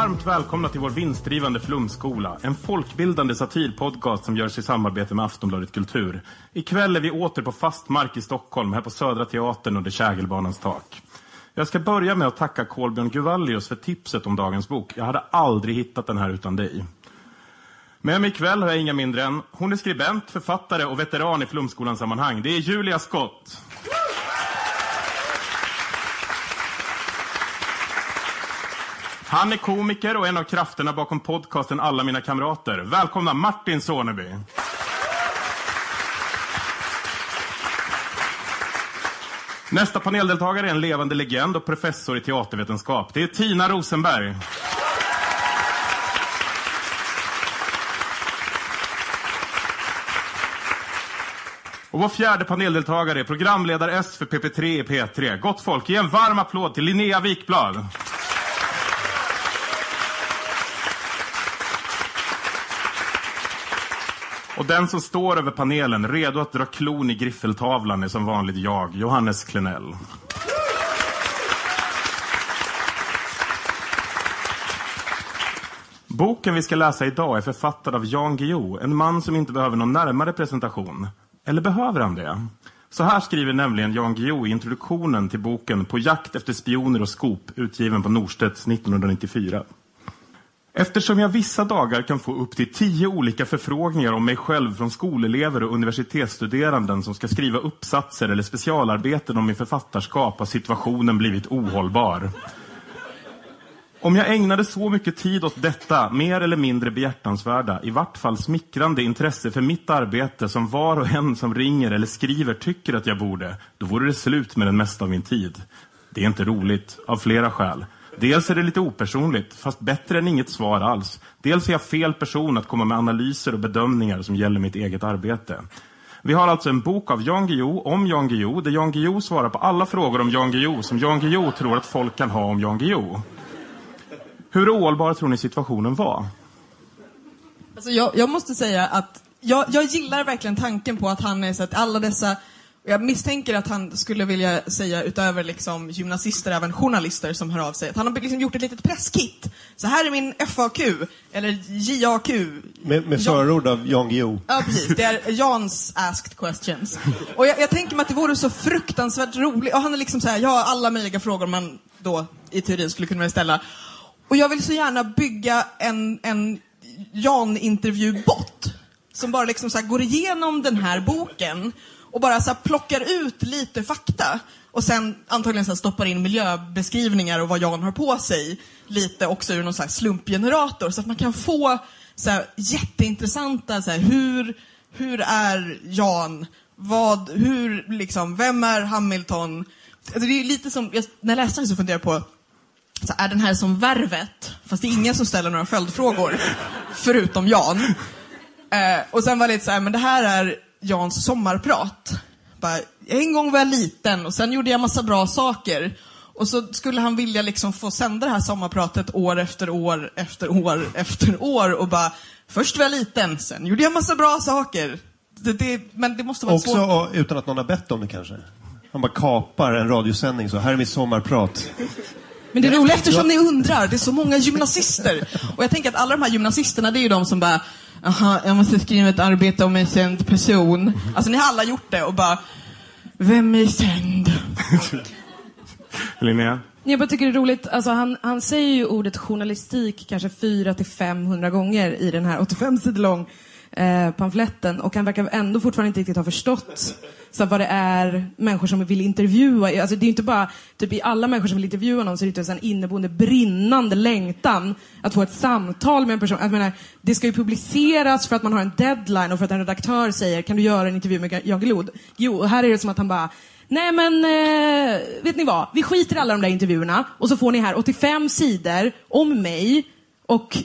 Varmt välkomna till vår vinstdrivande flumskola. En folkbildande satirpodcast som görs i samarbete med Aftonbladet Kultur. Ikväll är vi åter på fast mark i Stockholm, här på Södra Teatern under Kägelbanans tak. Jag ska börja med att tacka Kolbjörn Guvallius för tipset om dagens bok. Jag hade aldrig hittat den här utan dig. Med mig ikväll har jag inga mindre än, hon är skribent, författare och veteran i flumskolans sammanhang. Det är Julia Skott. Han är komiker och en av krafterna bakom podcasten Alla mina kamrater. Välkomna Martin Soneby. Nästa paneldeltagare är en levande legend och professor i teatervetenskap. Det är Tina Rosenberg. Och vår fjärde paneldeltagare är programledare S för PP3 i P3. Gott folk, ge en varm applåd till Linnea Wikblad. Och den som står över panelen, redo att dra klon i griffeltavlan, är som vanligt jag, Johannes Klenell. Boken vi ska läsa idag är författad av Jan Guillou, en man som inte behöver någon närmare presentation. Eller behöver han det? Så här skriver nämligen Jan Guillou i introduktionen till boken På jakt efter spioner och skop, utgiven på Norstedts 1994. Eftersom jag vissa dagar kan få upp till tio olika förfrågningar om mig själv från skolelever och universitetsstuderanden som ska skriva uppsatser eller specialarbeten om min författarskap har situationen blivit ohållbar. Om jag ägnade så mycket tid åt detta, mer eller mindre behjärtansvärda, i vart fall smickrande intresse för mitt arbete som var och en som ringer eller skriver tycker att jag borde, då vore det slut med den mesta av min tid. Det är inte roligt, av flera skäl. Dels är det lite opersonligt, fast bättre än inget svar alls. Dels är jag fel person att komma med analyser och bedömningar som gäller mitt eget arbete. Vi har alltså en bok av Jan Guillou om Jan Guillou, där Jan Guillou svarar på alla frågor om Jan Guillou som Jan Guillou tror att folk kan ha om Jan Guillou. Hur ohållbar tror ni situationen var? Alltså jag, jag måste säga att jag, jag gillar verkligen tanken på att han är så att alla dessa jag misstänker att han skulle vilja säga utöver liksom gymnasister även journalister som hör av sig. Att han har liksom gjort ett litet presskit. Så här är min FAQ, eller JAQ. Med, med förord av Jan Guillou. Ja, precis. Det är Jans asked questions. Och jag, jag tänker mig att det vore så fruktansvärt roligt. Och han är liksom så här, jag har alla möjliga frågor man då i teorin skulle kunna ställa. Och jag vill så gärna bygga en, en Jan-intervjubot. Som bara liksom så går igenom den här boken och bara så plockar ut lite fakta och sen antagligen så stoppar in miljöbeskrivningar och vad Jan har på sig lite också ur någon så slumpgenerator så att man kan få så här jätteintressanta, så här, hur, hur är Jan? Vad, hur, liksom, vem är Hamilton? Alltså det är lite som, jag, när jag läste det så funderade jag på, så är den här som Värvet? Fast det är ingen som ställer några följdfrågor, förutom Jan. Eh, och sen var det lite så här, men det här är Jans sommarprat. Bara, en gång var jag liten och sen gjorde jag massa bra saker. Och så skulle han vilja liksom få sända det här sommarpratet år efter år efter år efter år och bara, först var jag liten, sen gjorde jag massa bra saker. Det, det, men det måste vara Också svårt. utan att någon har bett om det kanske. Han bara kapar en radiosändning så, här är mitt sommarprat. Men det är roligt eftersom ni undrar, det är så många gymnasister. Och jag tänker att alla de här gymnasisterna, det är ju de som bara, Jaha, jag måste skriva ett arbete om en känd person. Alltså ni har alla gjort det och bara, vem är känd? Linnea? Jag bara tycker det är roligt, alltså han, han säger ju ordet journalistik kanske 400 till 500 gånger i den här 85 sidor lång eh, pamfletten och han verkar ändå fortfarande inte riktigt ha förstått så vad det är människor som vill intervjua. Alltså det är inte bara, typ i alla människor som vill intervjua någon så är det typ inte en inneboende brinnande längtan att få ett samtal med en person. Jag menar, det ska ju publiceras för att man har en deadline och för att en redaktör säger kan du göra en intervju med Jan Glod? Jo, och här är det som att han bara Nej men, eh, vet ni vad? Vi skiter i alla de där intervjuerna och så får ni här 85 sidor om mig och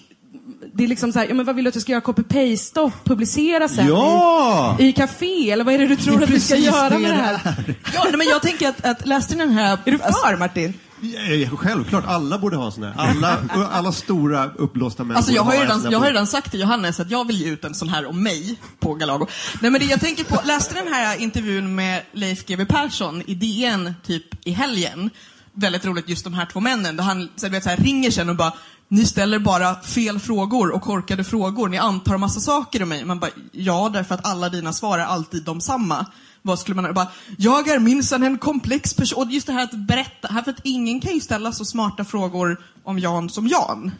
det är liksom så här, ja men vad vill du att jag ska göra? Copy-paste och publicera sen Ja! i, i café? Eller vad är det du tror att vi ska göra det med det det här? Ja, nej, men jag tänker att, att läste ni den här... Är du för Martin? Ja, Självklart, alla borde ha en sån här. Alla, alla stora uppblåsta män Alltså jag har, redan, här jag har redan sagt till Johannes att jag vill ge ut en sån här om mig på Galago. Nej men det jag tänker på, läste den här intervjun med Leif GW Persson i DN typ i helgen. Väldigt roligt just de här två männen. Där han så, du vet, så här, ringer sen och bara ni ställer bara fel frågor och korkade frågor. Ni antar massa saker om mig. Man bara, ja, därför att alla dina svar är alltid de samma. Vad skulle man bara, jag är minsann en komplex person. Och just det här att berätta, här för att ingen kan ju ställa så smarta frågor om Jan som Jan.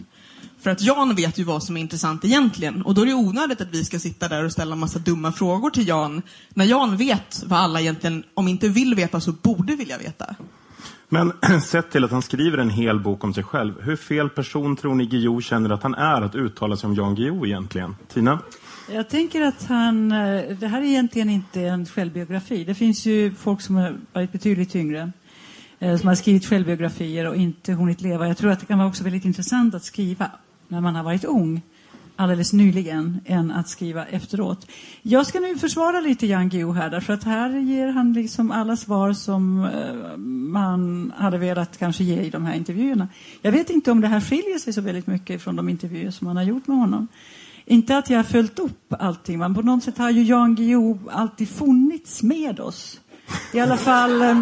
För att Jan vet ju vad som är intressant egentligen. Och då är det onödigt att vi ska sitta där och ställa massa dumma frågor till Jan. När Jan vet vad alla egentligen, om inte vill veta, så borde vilja veta. Men sett till att han skriver en hel bok om sig själv, hur fel person tror ni Guillou känner att han är att uttala sig om Jan Guillou egentligen? Tina? Jag tänker att han, eh, det här är egentligen inte en självbiografi. Det finns ju folk som har varit betydligt yngre. Eh, som har skrivit självbiografier och inte hunnit leva. Jag tror att det kan vara också väldigt intressant att skriva när man har varit ung alldeles nyligen än att skriva efteråt. Jag ska nu försvara lite Jan Guillou här därför att här ger han liksom alla svar som eh, man hade velat kanske ge i de här intervjuerna. Jag vet inte om det här skiljer sig så väldigt mycket från de intervjuer som man har gjort med honom. Inte att jag har följt upp allting, men på något sätt har ju Jan Guillou alltid funnits med oss. I alla fall, eh,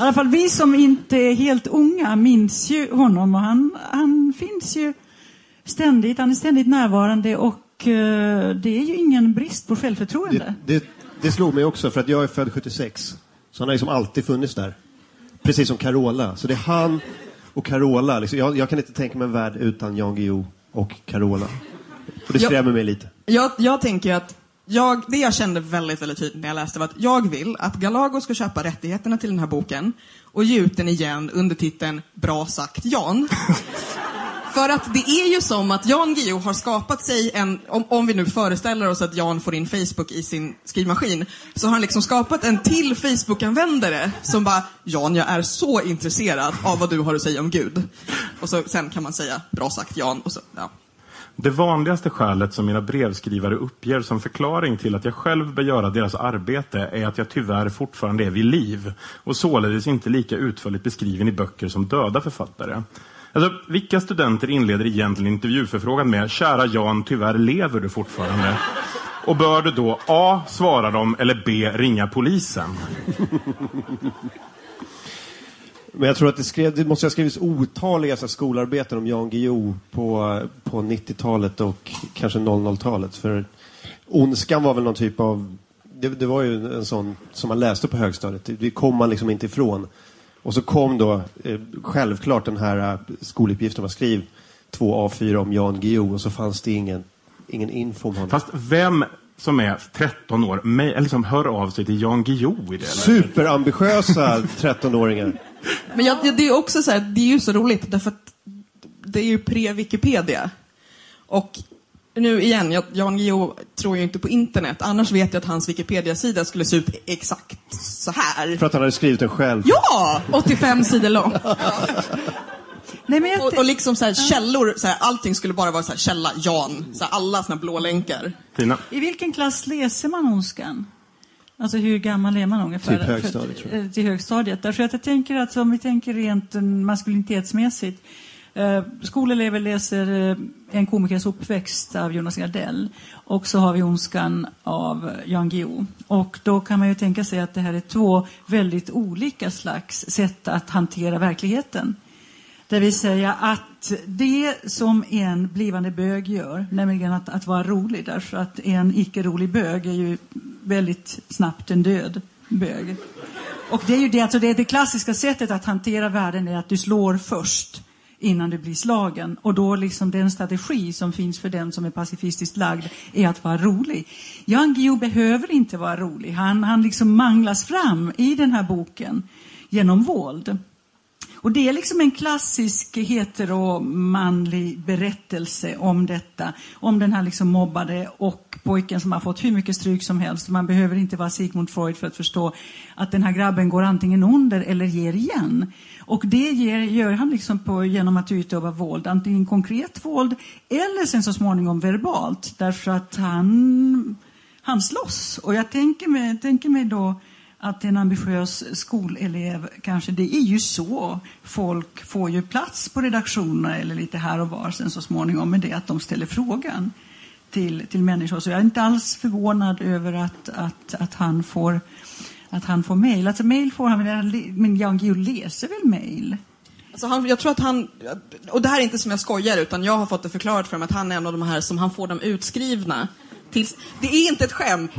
i alla fall vi som inte är helt unga minns ju honom och han, han finns ju ständigt, han är ständigt närvarande och eh, det är ju ingen brist på självförtroende. Det, det, det slog mig också, för att jag är född 76. Så han har liksom alltid funnits där. Precis som Carola. Så det är han och Carola. Liksom, jag, jag kan inte tänka mig en värld utan Jan Guillou och Carola. Och det skrämmer mig lite. Jag, jag tänker att jag, det jag kände väldigt, väldigt tydligt när jag läste var att jag vill att Galago ska köpa rättigheterna till den här boken och ge ut den igen under titeln Bra sagt Jan. För att det är ju som att Jan Guillou har skapat sig en, om, om vi nu föreställer oss att Jan får in Facebook i sin skrivmaskin, så har han liksom skapat en till Facebook-användare som bara, Jan jag är så intresserad av vad du har att säga om Gud. Och så, sen kan man säga, bra sagt Jan, och så, ja. Det vanligaste skälet som mina brevskrivare uppger som förklaring till att jag själv bör göra deras arbete är att jag tyvärr fortfarande är vid liv och således inte lika utförligt beskriven i böcker som döda författare. Alltså, vilka studenter inleder egentligen intervjuförfrågan med “Kära Jan, tyvärr lever du fortfarande?” Och bör du då A. Svara dem eller B. Ringa polisen? Men jag tror att det, skrev, det måste ha skrivits otaliga så här, skolarbeten om Jan Guillou på, på 90-talet och kanske 00-talet. För Ondskan var väl någon typ av... Det, det var ju en sån som man läste på högstadiet. Det, det kom man liksom inte ifrån. Och så kom då eh, självklart den här eh, skoluppgiften. Man skriv två A4 om Jan Guillou och så fanns det ingen, ingen info om honom. Fast vem som är 13 år mig, eller liksom hör av sig till Jan Guillou i det? Superambitiösa 13-åringar. Men jag, det är också så här, det är ju så roligt därför att det är ju pre-Wikipedia. Och nu igen, jag, Jan Guillou tror ju inte på internet. Annars vet jag att hans Wikipedia-sida skulle se ut exakt så här. För att han hade skrivit den själv. Ja! 85 sidor lång. Nej, men jag, Och, och liksom så här, källor, så här, allting skulle bara vara så här, källa, Jan. Så här, alla såna blå länkar. Tina? I vilken klass läser man Ondskan? Alltså hur gammal är man ungefär? Typ högstadiet, tror jag. För- Till högstadiet. Därför att jag tänker att om vi tänker rent eh, maskulinitetsmässigt. Eh, skolelever läser eh, En komikers uppväxt av Jonas Gardell. Och så har vi Ondskan av Jan Guillou. Och då kan man ju tänka sig att det här är två väldigt olika slags sätt att hantera verkligheten. Det vill säga att det som en blivande bög gör, nämligen att, att vara rolig, därför att en icke-rolig bög är ju väldigt snabbt en död bög. Och det är ju det, alltså det, det klassiska sättet att hantera världen är att du slår först innan du blir slagen. Och då liksom den strategi som finns för den som är pacifistiskt lagd är att vara rolig. Jan Guillou behöver inte vara rolig. Han, han liksom manglas fram i den här boken genom våld. Och det är liksom en klassisk heteromanlig berättelse om detta. Om den här liksom mobbade och pojken som har fått hur mycket stryk som helst. Man behöver inte vara Sigmund Freud för att förstå att den här grabben går antingen under eller ger igen. Och det ger, gör han liksom på, genom att utöva våld, antingen konkret våld eller sen så småningom verbalt. Därför att han, han slåss. Och jag tänker mig, tänker mig då att en ambitiös skolelev, kanske det är ju så. Folk får ju plats på redaktionerna eller lite här och var sen så småningom med det att de ställer frågan till, till människor. Så jag är inte alls förvånad över att, att, att han får att han får mejl. Alltså mejl får han men Jan Guillou läser väl mejl? Alltså han, jag tror att han, och det här är inte som jag skojar, utan jag har fått det förklarat för mig att han är en av de här som han får dem utskrivna. Tills, det är inte ett skämt.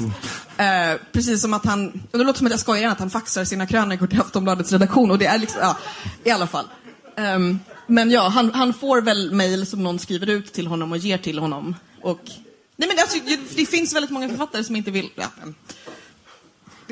Eh, precis som att han, och det låter som att jag skojar, att han faxar sina krönikor till Aftonbladets redaktion. Och det är liksom, ja, i alla fall. Ehm, men ja, han, han får väl mejl som någon skriver ut till honom och ger till honom. Och, nej men alltså, det, det finns väldigt många författare som inte vill, ja, men-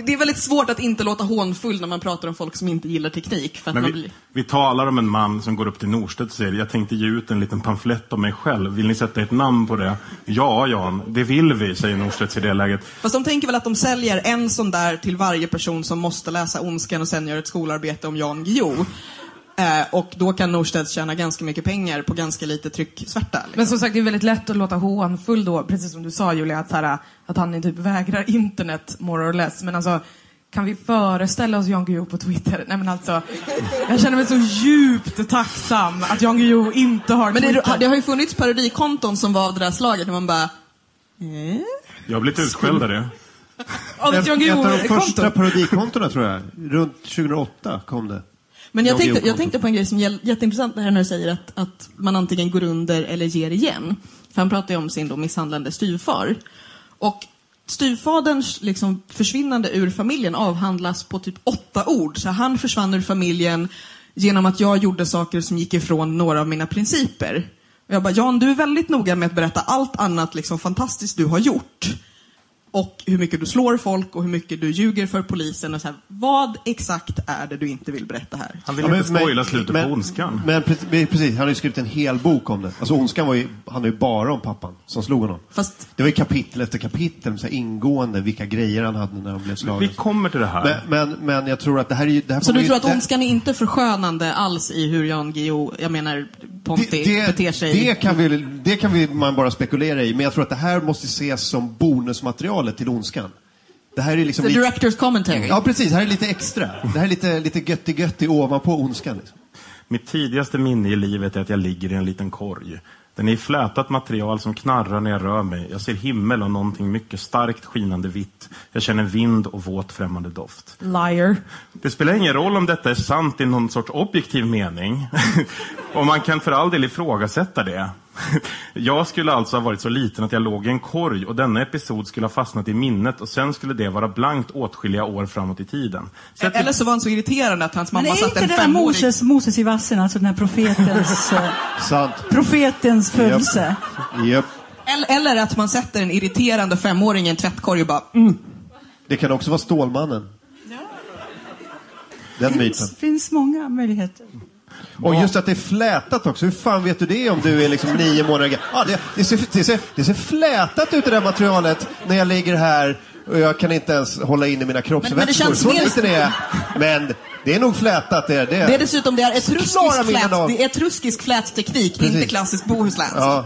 det- är väldigt svårt att inte låta hånfull när man pratar om folk som inte gillar teknik. För att Men man vi, blir... vi talar om en man som går upp till Norstedt och säger jag tänkte ge ut en liten pamflett om mig själv. Vill ni sätta ett namn på det? Ja, Jan, det vill vi, säger Norstedts i det läget. Fast de tänker väl att de säljer en sån där till varje person som måste läsa Ondskan och sen gör ett skolarbete om Jan Guillou. Eh, och då kan Norstedts tjäna ganska mycket pengar på ganska lite trycksvärta. Liksom. Men som sagt, det är väldigt lätt att låta hånfull då, precis som du sa Julia, att, här, att han typ vägrar internet more or less. Men alltså, kan vi föreställa oss Jan Guillou på Twitter? Nej men alltså, jag känner mig så djupt tacksam att Jan Guillou inte har Men det, Twitter. det har ju funnits parodikonton som var av det där slaget där man bara... Eh? Jag har blivit utskälld av det. Ett Ett av de första parodikontona tror jag. Runt 2008 kom det. Men jag tänkte, jag tänkte på en grej som är jätteintressant det här när du säger att, att man antingen går under eller ger igen. För han pratar ju om sin då misshandlande styvfar. Och styvfaderns liksom försvinnande ur familjen avhandlas på typ åtta ord. Så han försvann ur familjen genom att jag gjorde saker som gick ifrån några av mina principer. Och jag bara, Jan, du är väldigt noga med att berätta allt annat liksom fantastiskt du har gjort. Och hur mycket du slår folk och hur mycket du ljuger för polisen. Och så här, vad exakt är det du inte vill berätta här? Han vill Ja, inte men- spoila slutet men- på Ondskan. Men pre- men precis, han har ju skrivit en hel bok om det. Alltså Ondskan var ju, handlar ju bara om pappan som slog honom. Fast Det var ju kapitel efter kapitel, så här ingående, vilka grejer han hade när han blev slagen. Vi kommer till det här. Men, men, men jag tror att det här är ju... Det här Så du tror att det- ondskan är inte förskönande alls i hur Jan Guillou, jag menar Ponti, beter sig? Det kan, vi, det kan vi, man bara spekulera i, men jag tror att det här måste ses som bonusmaterialet till Ondskan. Det här är liksom The lite, director's commentary. Ja, precis. Här är lite extra. Det här är lite, lite götti-götti ovanpå Ondskan. Liksom. Mitt tidigaste minne i livet är att jag ligger i en liten korg. Den är i flätat material som knarrar när jag rör mig. Jag ser himmel och någonting mycket starkt skinande vitt. Jag känner vind och våt främmande doft. Liar. Det spelar ingen roll om detta är sant i någon sorts objektiv mening. och man kan för all del ifrågasätta det. Jag skulle alltså ha varit så liten att jag låg i en korg och denna episod skulle ha fastnat i minnet och sen skulle det vara blankt åtskilliga år framåt i tiden. Så att Eller så var han så irriterande att hans Men mamma är satte inte en det där femåring... Moses, Moses i vassen, alltså den här profetens, eh, profetens födelse? Japp. Eller, eller att man sätter en irriterande femåring i en tvättkorg och bara mm. Det kan också vara Stålmannen. Den Det myten. finns, finns många möjligheter. Och just att det är flätat också. Hur fan vet du det om du är liksom nio månader gammal? Ja, det, det, ser, det, ser, det ser flätat ut det där materialet när jag ligger här och jag kan inte ens hålla in i mina kroppsvätskor. känns Så liten är jag. Men det är nog flätat det. det. Det är dessutom det är etruskisk Klara minnen flät, av- det är etruskisk flätteknik, Precis. inte klassisk bohuslänsk. Ja,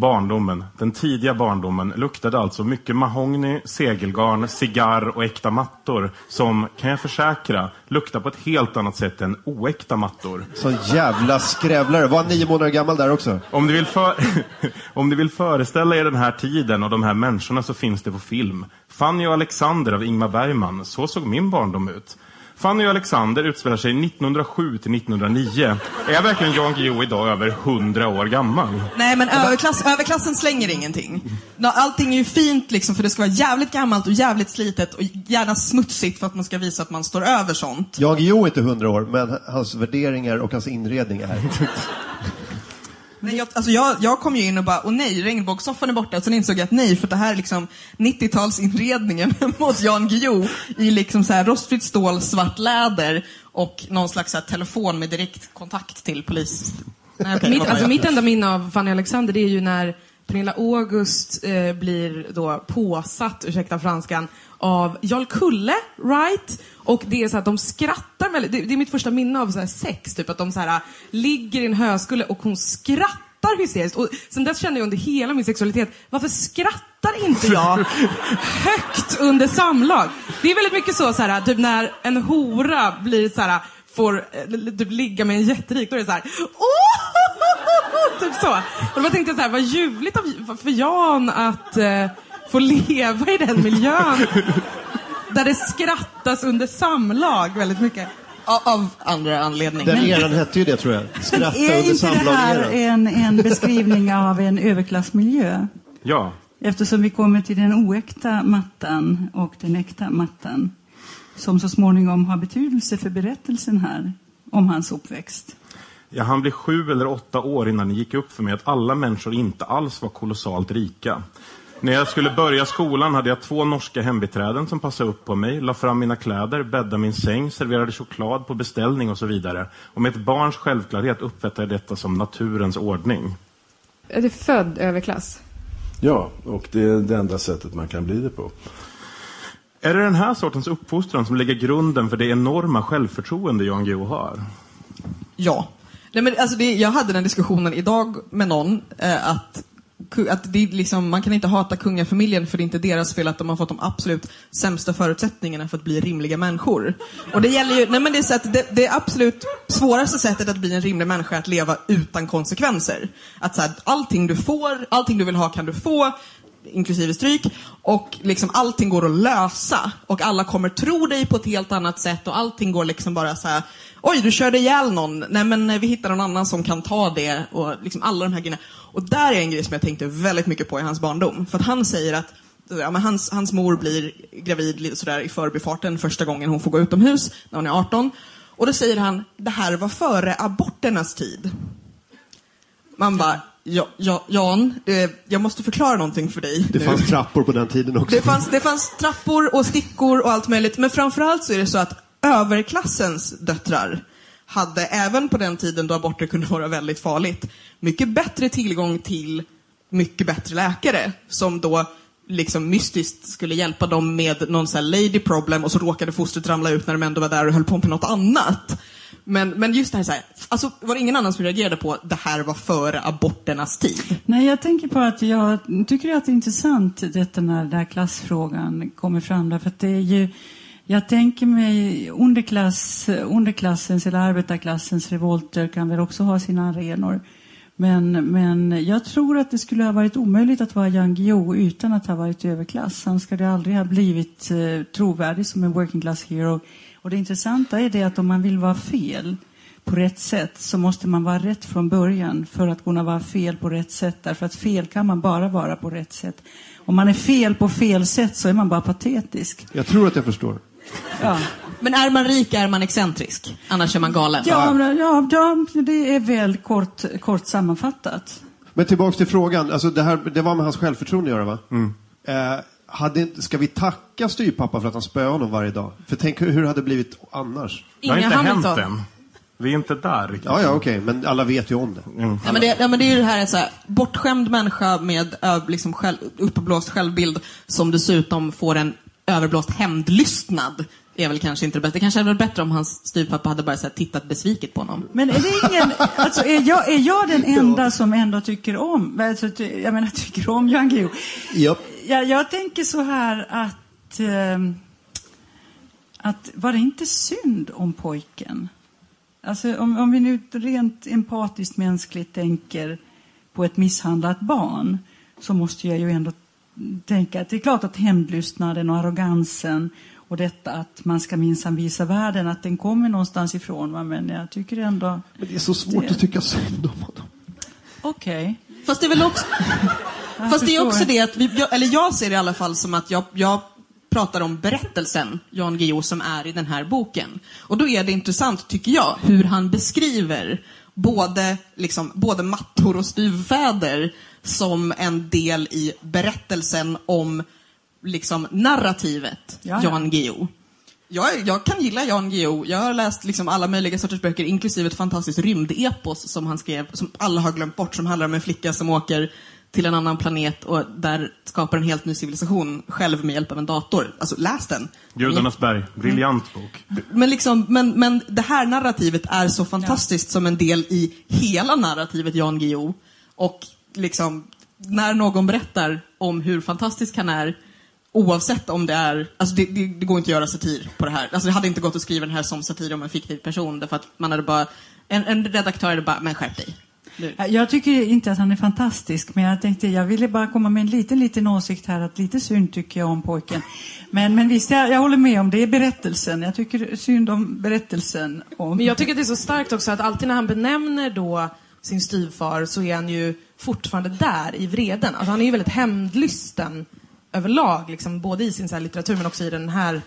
Barndomen, den tidiga barndomen, luktade alltså mycket mahogny, segelgarn, cigarr och äkta mattor som, kan jag försäkra, luktar på ett helt annat sätt än oäkta mattor. sån jävla skrävlare. Var nio månader gammal där också? Om du, vill för... Om du vill föreställa er den här tiden och de här människorna så finns det på film. Fanny och Alexander av Ingmar Bergman, så såg min barndom ut. Fanny och Alexander utspelar sig 1907 till 1909. Är verkligen Jan Guillou idag över 100 år gammal? Nej, men överklass, överklassen slänger ingenting. Allting är ju fint liksom, för det ska vara jävligt gammalt och jävligt slitet och gärna smutsigt för att man ska visa att man står över sånt. Jan Guillou är inte hundra år, men hans värderingar och hans inredning är. Nej, jag, alltså jag, jag kom ju in och bara, åh nej, regnbågssoffan är borta. Sen insåg jag att nej, för det här är liksom 90-talsinredningen mot Jan Guillou i liksom så här rostfritt stål, svart läder och någon slags så här, telefon med direktkontakt till polis. Nej, okej, Mitt, alltså, mitt enda minne av Fanny Alexander det är ju när Pernilla August eh, blir då påsatt, ursäkta franskan, av Jarl Kulle, right? Och det är så att de skrattar väldigt, det, det är mitt första minne av så sex, typ att de så här ligger i en höskulle och hon skrattar hysteriskt. Och sen dess kände jag under hela min sexualitet, varför skrattar inte jag högt under samlag? Det är väldigt mycket så, så här, typ när en hora blir så här får eh, typ ligga med en jätterik, då är det så här, "Åh!" typ så. Och då tänkte jag så här, vad ljuvligt av, för Jan att eh, få leva i den miljön. Där det skrattas under samlag väldigt mycket. Av, andra anledningar. Den eran hette ju det tror jag. Skratta är under inte det här samlag en, en beskrivning av en överklassmiljö? Ja, Eftersom vi kommer till den oäkta mattan och den äkta mattan som så småningom har betydelse för berättelsen här om hans uppväxt. Ja, han blev sju eller åtta år innan det gick upp för mig att alla människor inte alls var kolossalt rika. När jag skulle börja skolan hade jag två norska hembiträden som passade upp på mig, la fram mina kläder, bäddade min säng, serverade choklad på beställning och så vidare. Och med ett barns självklarhet uppfattade jag detta som naturens ordning. Är du född överklass? Ja, och det är det enda sättet man kan bli det på. Är det den här sortens uppfostran som lägger grunden för det enorma självförtroende Jan Guillou har? Ja. Nej, men alltså det, jag hade den diskussionen idag med någon, eh, att, att det är liksom, man kan inte hata kungafamiljen för det är inte deras fel att de har fått de absolut sämsta förutsättningarna för att bli rimliga människor. Och det gäller ju, nej men det är så att det, det absolut svåraste sättet att bli en rimlig människa är att leva utan konsekvenser. Att så här, allting du får, allting du vill ha kan du få, inklusive stryk. Och liksom allting går att lösa. Och alla kommer tro dig på ett helt annat sätt och allting går liksom bara så här. Oj, du körde ihjäl någon. Nej, men eh, vi hittar någon annan som kan ta det. Och liksom alla de här grejerna. Och där är en grej som jag tänkte väldigt mycket på i hans barndom. För att han säger att ja, men hans, hans mor blir gravid lite sådär i förbifarten första gången hon får gå utomhus, när hon är 18. Och då säger han, det här var före aborternas tid. Man bara, ja, ja, Jan, eh, jag måste förklara någonting för dig. Det nu. fanns trappor på den tiden också. Det fanns, det fanns trappor och stickor och allt möjligt. Men framförallt så är det så att överklassens döttrar hade, även på den tiden då aborter kunde vara väldigt farligt, mycket bättre tillgång till mycket bättre läkare som då liksom mystiskt skulle hjälpa dem med någon sån här lady problem och så råkade fostret ramla ut när de ändå var där och höll på med något annat. Men, men just det här, så här alltså var det ingen annan som reagerade på det här var före aborternas tid? Nej, jag tänker på att jag tycker att det är intressant detta när den här klassfrågan kommer fram. Därför att det är ju, jag tänker mig underklass, underklassens eller arbetarklassens revolter kan väl också ha sina arenor. Men, men jag tror att det skulle ha varit omöjligt att vara Jan Guillou utan att ha varit överklass. Han skulle aldrig ha blivit eh, trovärdig som en working class hero. Och det intressanta är det att om man vill vara fel på rätt sätt så måste man vara rätt från början för att kunna vara fel på rätt sätt. Därför att fel kan man bara vara på rätt sätt. Om man är fel på fel sätt så är man bara patetisk. Jag tror att jag förstår. Ja, Men är man rik är man excentrisk, annars är man galen. ja, ja, ja det är väl kort, kort sammanfattat. Men tillbaks till frågan. Alltså det, här, det var med hans självförtroende att göra va? Eh, hade, ska vi tacka styrpappa för att han spöade honom varje dag? För tänk hur hur det hade blivit annars. Det har Inga inte hänt Hamilton. än. Vi är inte där riktigt. Ja, ja, okej. Men alla vet ju om det. Ja, men det, ja, men det är ju det här, en så här bortskämd människa med ö, liksom själv, uppblåst självbild som dessutom får en överblåst hämndlystnad. är väl kanske inte det bästa. Det kanske hade varit bättre om hans styvpappa hade bara så här, tittat besviket på honom. Men är det ingen, alltså är jag, är jag den enda som ändå tycker om, alltså, ty- jag menar tycker om Jan Guillou? Japp. Jag, jag tänker så här att, ehm, att var det inte synd om pojken? Alltså om, om vi nu rent empatiskt mänskligt tänker på ett misshandlat barn så måste jag ju ändå tänka att det är klart att hämndlystnaden och arrogansen och detta att man ska minsann visa världen att den kommer någonstans ifrån. Va? Men jag tycker ändå... Men det är så svårt Det- att tycka synd om honom. Okej. Fast det är väl också... Fast det är också det att, vi, jag, eller jag ser det i alla fall som att jag, jag pratar om berättelsen, Jan Guillou, som är i den här boken. Och då är det intressant, tycker jag, hur han beskriver både, liksom, både mattor och styvfäder som en del i berättelsen om liksom, narrativet Ja, ja. Jan Guillou. Jag, jag kan gilla Jan Guillou. Jag har läst liksom alla möjliga sorters böcker, inklusive ett fantastiskt rymdepos som han skrev, som alla har glömt bort, som handlar om en flicka som åker till en annan planet och där skapar en helt ny civilisation själv med hjälp av en dator. Alltså, läs den. Gudarnas berg. Briljant bok. Men, liksom, men, men det här narrativet är så fantastiskt som en del i hela narrativet Jan Guillou. Och liksom, när någon berättar om hur fantastisk han är, oavsett om det är, alltså det, det, det går inte att göra satir på det här. Alltså det hade inte gått att skriva den här som satir om en fiktiv person, därför att man hade bara, en, en redaktör hade bara, men skärp dig. Jag tycker inte att han är fantastisk, men jag tänkte jag ville bara komma med en liten, liten åsikt här att lite synd tycker jag om pojken. Men, men visst, jag, jag håller med om det är berättelsen. Jag tycker synd om berättelsen. Om... Men jag tycker att det är så starkt också att alltid när han benämner då sin styvfar så är han ju fortfarande där i vreden. Alltså han är ju väldigt hämndlysten överlag, liksom, både i sin så litteratur men också i den här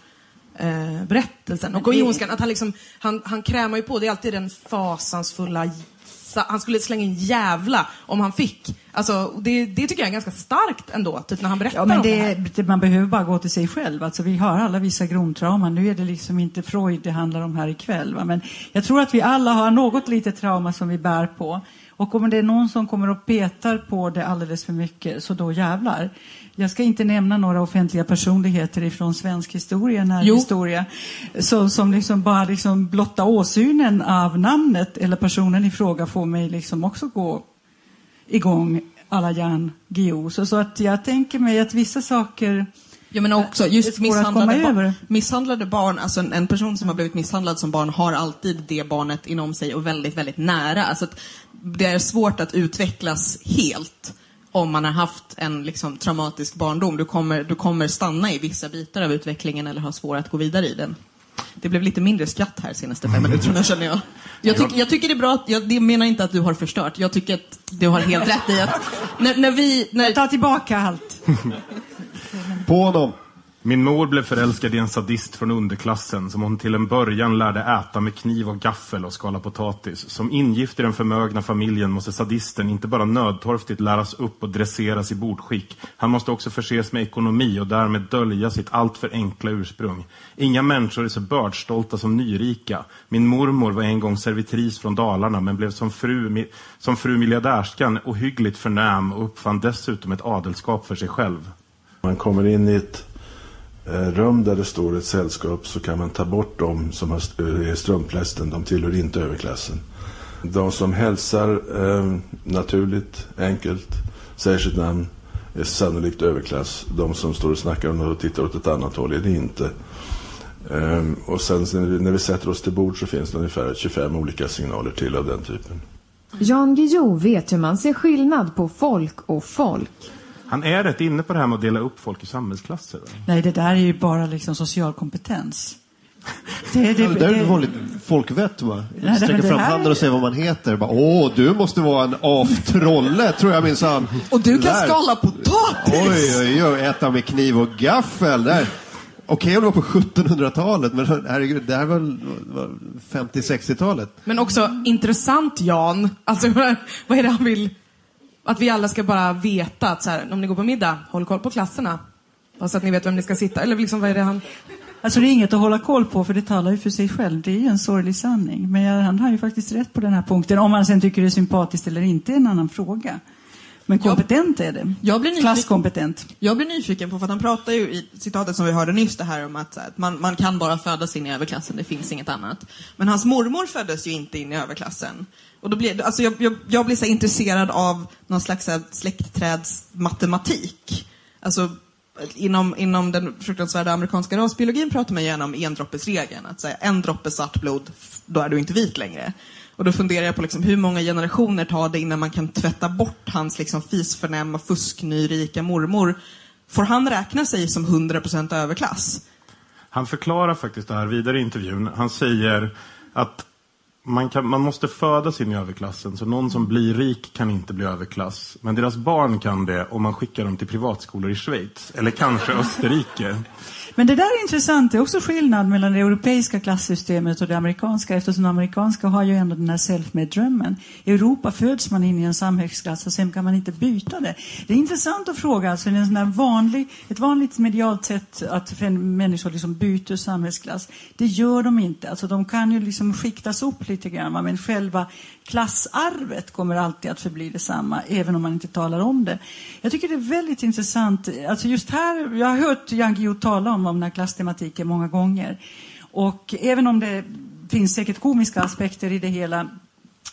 eh, berättelsen. Och i Ondskan, att han liksom, han, han krämar ju på, det är alltid den fasansfulla sa- han skulle slänga in jävla om han fick. Alltså, det, det tycker jag är ganska starkt ändå, typ när han berättar Ja, men om det här. det, det, man behöver bara gå till sig själv. Alltså, vi har alla vissa grundtrauman. Nu är det liksom inte Freud det handlar om här ikväll. Va? Men jag tror att vi alla har något litet trauma som vi bär på. Och om det är någon som kommer och petar på det alldeles för mycket, så då jävlar. Jag ska inte nämna några offentliga personligheter ifrån svensk historia, närhistoria, så, som liksom bara liksom blotta åsynen av namnet eller personen i fråga får mig liksom också gå igång alla Jan Guillou. Så, så att jag tänker mig att vissa saker Ja men också är just misshandlade, barn, misshandlade barn, alltså en, en person som har blivit misshandlad som barn har alltid det barnet inom sig och väldigt, väldigt nära. Alltså det är svårt att utvecklas helt om man har haft en liksom, traumatisk barndom. Du kommer, du kommer stanna i vissa bitar av utvecklingen eller ha svårt att gå vidare i den. Det blev lite mindre skratt här senaste fem minuterna känner jag. Jag, tyck, jag tycker det är bra, att, jag det menar inte att du har förstört. Jag tycker att du har helt rätt i att när, när vi... När, Jag tar tillbaka allt. På honom. Min mor blev förälskad i en sadist från underklassen som hon till en början lärde äta med kniv och gaffel och skala potatis. Som ingift i den förmögna familjen måste sadisten inte bara nödtorftigt läras upp och dresseras i bordskick. Han måste också förses med ekonomi och därmed dölja sitt alltför enkla ursprung. Inga människor är så bördstolta som nyrika. Min mormor var en gång servitris från Dalarna men blev som fru, som fru miljardärskan ohyggligt förnäm och uppfann dessutom ett adelskap för sig själv. Man kommer in i ett Eh, rum där det står ett sällskap så kan man ta bort dem som eh, är strumplästen. De tillhör inte överklassen. De som hälsar eh, naturligt, enkelt, säger sitt namn är sannolikt överklass. De som står och snackar om något och tittar åt ett annat håll är det inte. Ehm, och sen när vi, när vi sätter oss till bord så finns det ungefär 25 olika signaler till av den typen. Jan Guillou vet hur man ser skillnad på folk och folk. Han är rätt inne på det här med att dela upp folk i samhällsklasser. Va? Nej, det där är ju bara liksom social kompetens. Det, det, Det där är det- ett vanligt folkvett va? men Sträcker det fram här handen är- och säger vad man heter. Bara, Åh, du måste vara en aftrolle, tror jag minsann. och du kan Där. skala potatis! Oj, oj, oj, äta med kniv och gaffel. Där. Okej om det var på 1700-talet, men herregud, det här var, var 50-60-talet. Men också intressant Jan. Alltså vad är det han vill? Att vi alla ska bara veta att så här, om ni går på middag, håll koll på klasserna. Bara så att ni vet vem ni ska sitta. Eller liksom vad är det han... Alltså det är inget att hålla koll på för det talar ju för sig själv. Det är ju en sorglig sanning. Men jag, han har ju faktiskt rätt på den här punkten. Om man sen tycker det är sympatiskt eller inte är en annan fråga. Men kompetent är det. Jag blir nyfiken- Klasskompetent. Jag blir nyfiken på, för att han pratar ju i citatet som vi hörde nyss, det här om att, att man, man kan bara födas in i överklassen, det finns inget annat. Men hans mormor föddes ju inte in i överklassen. Och då blir, alltså jag, jag, jag blir så intresserad av någon slags släktträdsmatematik. Alltså, inom, inom den fruktansvärda amerikanska rasbiologin pratar man gärna om endroppesregeln. Att säga en droppe svart blod, då är du inte vit längre. Och då funderar jag på liksom, hur många generationer tar det innan man kan tvätta bort hans liksom, fisförnäma, fusknyrika mormor. Får han räkna sig som 100% överklass? Han förklarar faktiskt det här vidare i intervjun. Han säger att man, kan, man måste födas in i överklassen, så någon som blir rik kan inte bli överklass. Men deras barn kan det om man skickar dem till privatskolor i Schweiz, eller kanske Österrike. Men det där är intressant. Det är också skillnad mellan det europeiska klassystemet och det amerikanska eftersom det amerikanska har ju ändå den här self-made-drömmen. I Europa föds man in i en samhällsklass och sen kan man inte byta det. Det är intressant att fråga, alltså, det är en sån vanlig, ett vanligt medialt sätt att människor liksom byter samhällsklass. Det gör de inte. Alltså, de kan ju liksom skiktas upp lite grann, va? men själva klassarvet kommer alltid att förbli detsamma, även om man inte talar om det. Jag tycker det är väldigt intressant. Alltså just här, jag har hört Jan Guillou tala om, om den här klasstematiken många gånger. Och även om det finns säkert komiska aspekter i det hela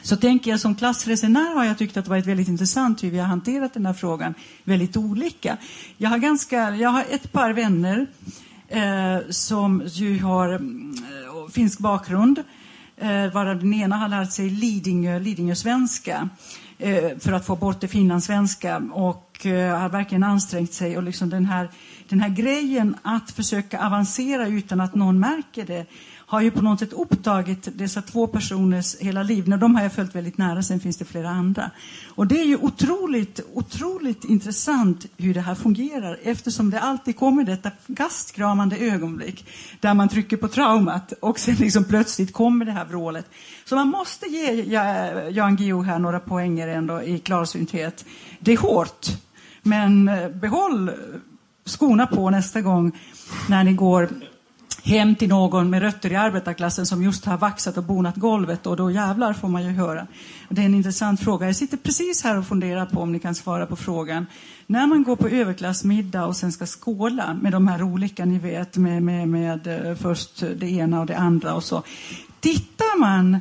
så tänker jag som klassresenär har jag tyckt att det varit väldigt intressant hur vi har hanterat den här frågan väldigt olika. Jag har, ganska, jag har ett par vänner eh, som ju har eh, finsk bakgrund eh, varav den ena har lärt sig Lidingö, Lidingö-svenska eh, för att få bort det finlandssvenska och eh, har verkligen ansträngt sig. Och liksom den, här, den här grejen att försöka avancera utan att någon märker det har ju på något sätt upptagit dessa två personers hela liv. När de har jag följt väldigt nära, sen finns det flera andra. Och det är ju otroligt, otroligt intressant hur det här fungerar eftersom det alltid kommer detta gastkramande ögonblick där man trycker på traumat och sen liksom plötsligt kommer det här vrålet. Så man måste ge Jan Guillou här några poänger ändå i klarsynthet. Det är hårt, men eh, behåll skorna på nästa gång när ni går hem till någon med rötter i arbetarklassen som just har vaxat och bonat golvet och då jävlar får man ju höra. Det är en intressant fråga. Jag sitter precis här och funderar på om ni kan svara på frågan. När man går på överklassmiddag och sen ska skåla med de här olika, ni vet, med, med, med eh, först det ena och det andra och så. Tittar man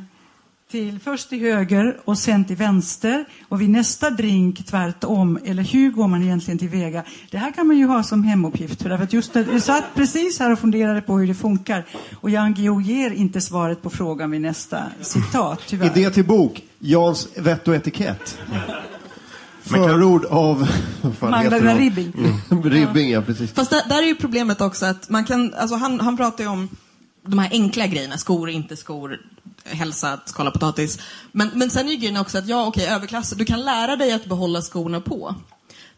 till först till höger och sen till vänster och vid nästa drink tvärtom. Eller hur går man egentligen tillväga? Det här kan man ju ha som hemuppgift. För att just det, jag satt precis här och funderade på hur det funkar. Och Jan Guillou ger inte svaret på frågan vid nästa citat, tyvärr. Idé till bok, Jans vett och etikett. Förord av... Magdalena Ribbing. Mm. Ribbing, ja precis. Fast där, där är ju problemet också att man kan, alltså han, han pratar ju om de här enkla grejerna, skor, inte skor, hälsa, skala potatis. Men, men sen är ju grejen också att ja, okej, överklass, du kan lära dig att behålla skorna på.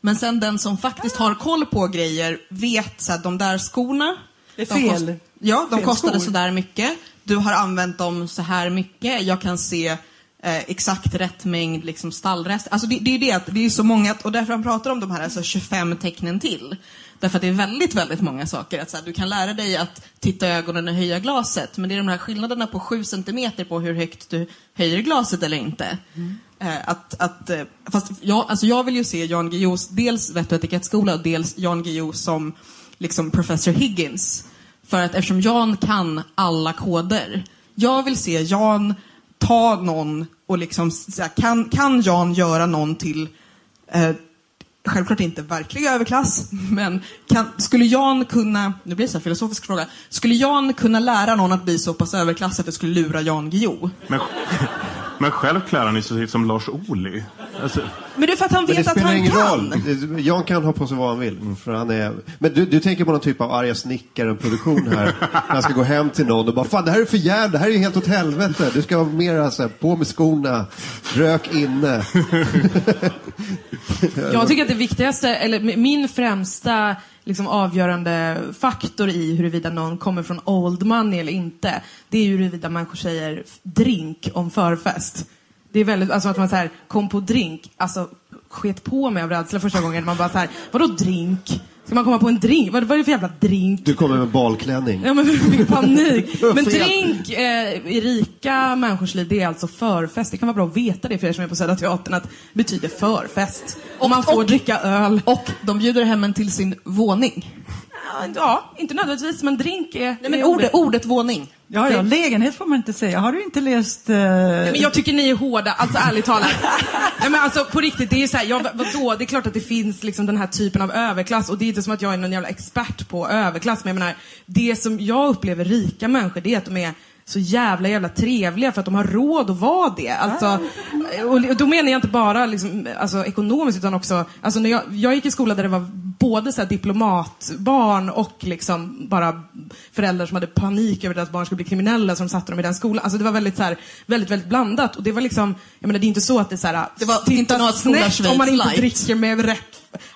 Men sen den som faktiskt har koll på grejer vet så att de där skorna, det är fel. Kost, ja, de fel kostade skor. så där mycket. Du har använt dem så här mycket. Jag kan se eh, exakt rätt mängd liksom stallrest. Alltså det, det är ju det att det är så många, och därför han pratar om de här alltså 25 tecknen till. Därför att det är väldigt, väldigt många saker. Att så här, du kan lära dig att titta i ögonen och höja glaset, men det är de här skillnaderna på 7 centimeter på hur högt du höjer glaset eller inte. Eh, att, att, eh, fast jag, alltså jag vill ju se Jan Guillous, dels vett och etikettskola och dels Jan Guillou som liksom professor Higgins. För att eftersom Jan kan alla koder. Jag vill se Jan ta någon och liksom, kan, kan Jan göra någon till eh, självklart inte verklig överklass, men kan, skulle Jan kunna, nu blir det så här filosofisk fråga, skulle Jan kunna lära någon att bli så pass överklass att det skulle lura Jan Guillou? Men, men själv klär han sig som Lars Ohly. Alltså, Men det är för att han vet att spelar han ingen kan. roll. Jan kan ha på sig vad han vill. För han är... Men du, du tänker på någon typ av arga snickaren-produktion här. När han ska gå hem till någon och bara Fan det här är för jävla, det här är ju helt åt helvete. Du ska vara mer så här, på med skorna, rök inne. Jag tycker att det viktigaste, eller min främsta liksom avgörande faktor i huruvida någon kommer från old money eller inte, det är ju huruvida människor säger drink om förfest. Det är väldigt, alltså att man säger kom på drink, alltså sket på mig av rädsla första gången. Man bara så här, vadå drink? Ska man komma på en drink? Vad, vad är det för jävla drink? Du kommer med balklänning. Ja, men fick panik. Men drink eh, i rika människors liv, det är alltså förfest. Det kan vara bra att veta det för er som är på Södra Teatern, att det betyder förfest. Och man får och- dricka öl. Och de bjuder hem en till sin våning. Ja, inte nödvändigtvis, men drink är... Nej, men är ordet, ordet våning. Ja, ja, lägenhet får man inte säga. Har du inte läst... eh, Men jag tycker ni är hårda, alltså ärligt talat. Nej, men alltså på riktigt, det är ju såhär, ja, vadå? Det är klart att det finns liksom den här typen av överklass och det är inte som att jag är någon jävla expert på överklass, men jag menar, det som jag upplever rika människor, det är att de är så jävla jävla trevliga för att de har råd att vara det. Alltså, och, och då menar jag inte bara liksom, alltså, ekonomiskt utan också, alltså, när jag, jag gick i skola där det var både så här diplomatbarn och liksom bara föräldrar som hade panik över att deras barn skulle bli kriminella de satte dem i den skolan. Alltså det var väldigt, så här, väldigt, väldigt blandat. Och det var liksom, jag menar det är inte så att det är så här, Det var titta snett om man inte light. dricker med rätt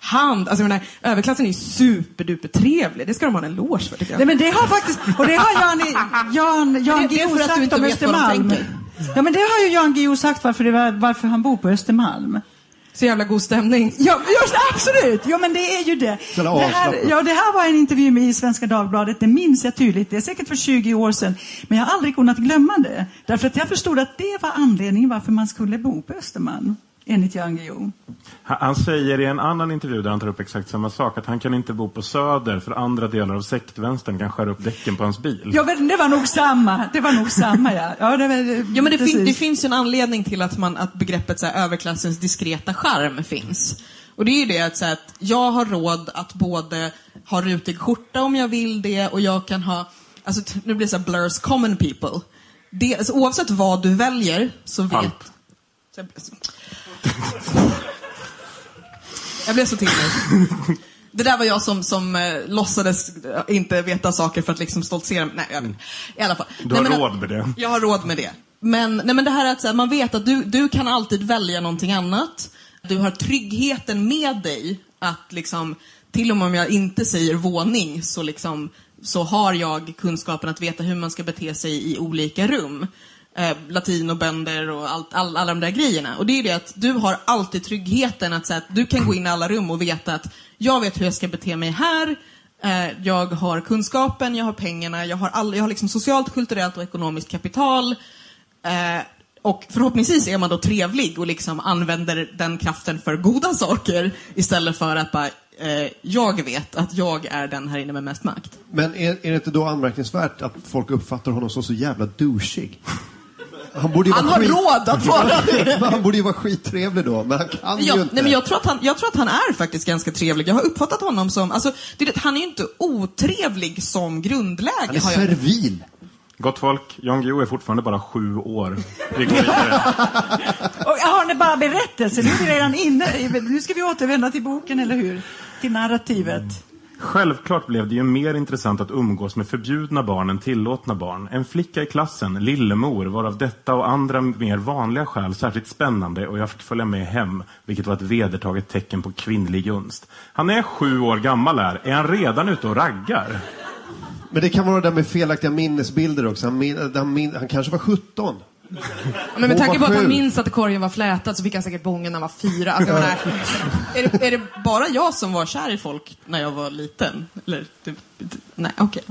hand. Alltså jag menar, överklassen är ju superduper trevlig. Det ska de ha en eloge för tycker jag. Nej, men det har faktiskt, och det har Jan, Jan, Jan Guillou för att du sagt inte om Östermalm. Ja, men det har ju Jan Guillou sagt varför, det var, varför han bor på Östermalm. Så jävla god stämning. Ja, just, absolut! Jo, men det är ju det. Det här, ja, det här var en intervju med i Svenska Dagbladet, det minns jag tydligt. Det är säkert för 20 år sedan. Men jag har aldrig kunnat glömma det. Därför att jag förstod att det var anledningen varför man skulle bo på Östermalm. Enligt Jan Guillou. Han säger i en annan intervju där han tar upp exakt samma sak att han kan inte bo på Söder för andra delar av sektvänstern kan skära upp däcken på hans bil. Ja, men det var nog samma. Det var nog samma, ja. ja, det var, Ja, men det, fin- det finns ju en anledning till att, man, att begreppet så här, överklassens diskreta charm finns. Och det är ju det att, så här, att jag har råd att både ha rutig skjorta om jag vill det och jag kan ha, alltså nu blir det så här blurs common people. Det, alltså, oavsett vad du väljer så vet... Allt. Jag, blev så till nu. Det där var jag som, som eh, låtsades eh, inte veta saker för att liksom stoltsera. Nej, jag vet. I alla fall. Du har Nej, men- råd med det. jag har råd med det. Men, nej, men det här är att så här, man vet att du, du kan alltid välja någonting annat. Du har tryggheten med dig att liksom, till och med om jag inte säger våning så, liksom, så har jag kunskapen att veta hur man ska bete sig i olika rum. Eh, latinobönder och allt, all, alla de där grejerna. Och det är det att du har alltid tryggheten att, så att du kan gå in i alla rum och veta att jag vet hur jag ska bete mig här. Eh, jag har kunskapen, jag har pengarna, jag har, all, jag har liksom socialt, kulturellt och ekonomiskt kapital. Eh, och förhoppningsvis är man då trevlig och liksom använder den kraften för goda saker istället för att bara, eh, jag vet att jag är den här inne med mest makt. Men är, är det inte då anmärkningsvärt att folk uppfattar honom som så jävla douchig? Han borde ju Han har skit... råd att vara det! Han borde ju vara skittrevlig då, men han kan Jag, ju inte. nej, men jag, tror att han, jag tror att han är faktiskt ganska trevlig. Jag har uppfattat honom som, alltså, det, han är ju inte otrevlig som grundläge. Han är servil. Gott folk, Jan Guillou är fortfarande bara sju år. Vi går vidare. Och har ni bara berättelser? Nu är vi redan inne. Nu ska vi återvända till boken, eller hur? Till narrativet. Självklart blev det ju mer intressant att umgås med förbjudna barn än tillåtna barn. En flicka i klassen, Lillemor, var av detta och andra mer vanliga skäl särskilt spännande och jag fick följa med hem, vilket var ett vedertaget tecken på kvinnlig gunst. Han är sju år gammal här. Är han redan ute och raggar? Men det kan vara det där med felaktiga minnesbilder också. Han, min, han, min, han kanske var 17. Men med tanke på att han minns att korgen var flätad så fick han säkert bången när han var fyra. Alltså, menar, är, det, är det bara jag som var kär i folk när jag var liten? Eller, nej, okej.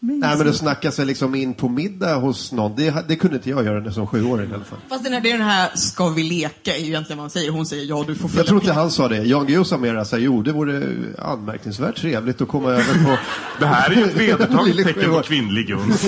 Nej, men det snacka sig liksom in på middag hos någon. Det, det kunde inte jag göra som sjuåring i alla fall. Fast den här, det är den här, ska vi leka, är ju egentligen vad han säger. Hon säger ja, du får följa Jag tror inte han sa det. Jan Guillou sa mer så här, jo, det vore anmärkningsvärt trevligt att komma över på... Det här är ju ett vedertaget tecken på kvinnlig gunst.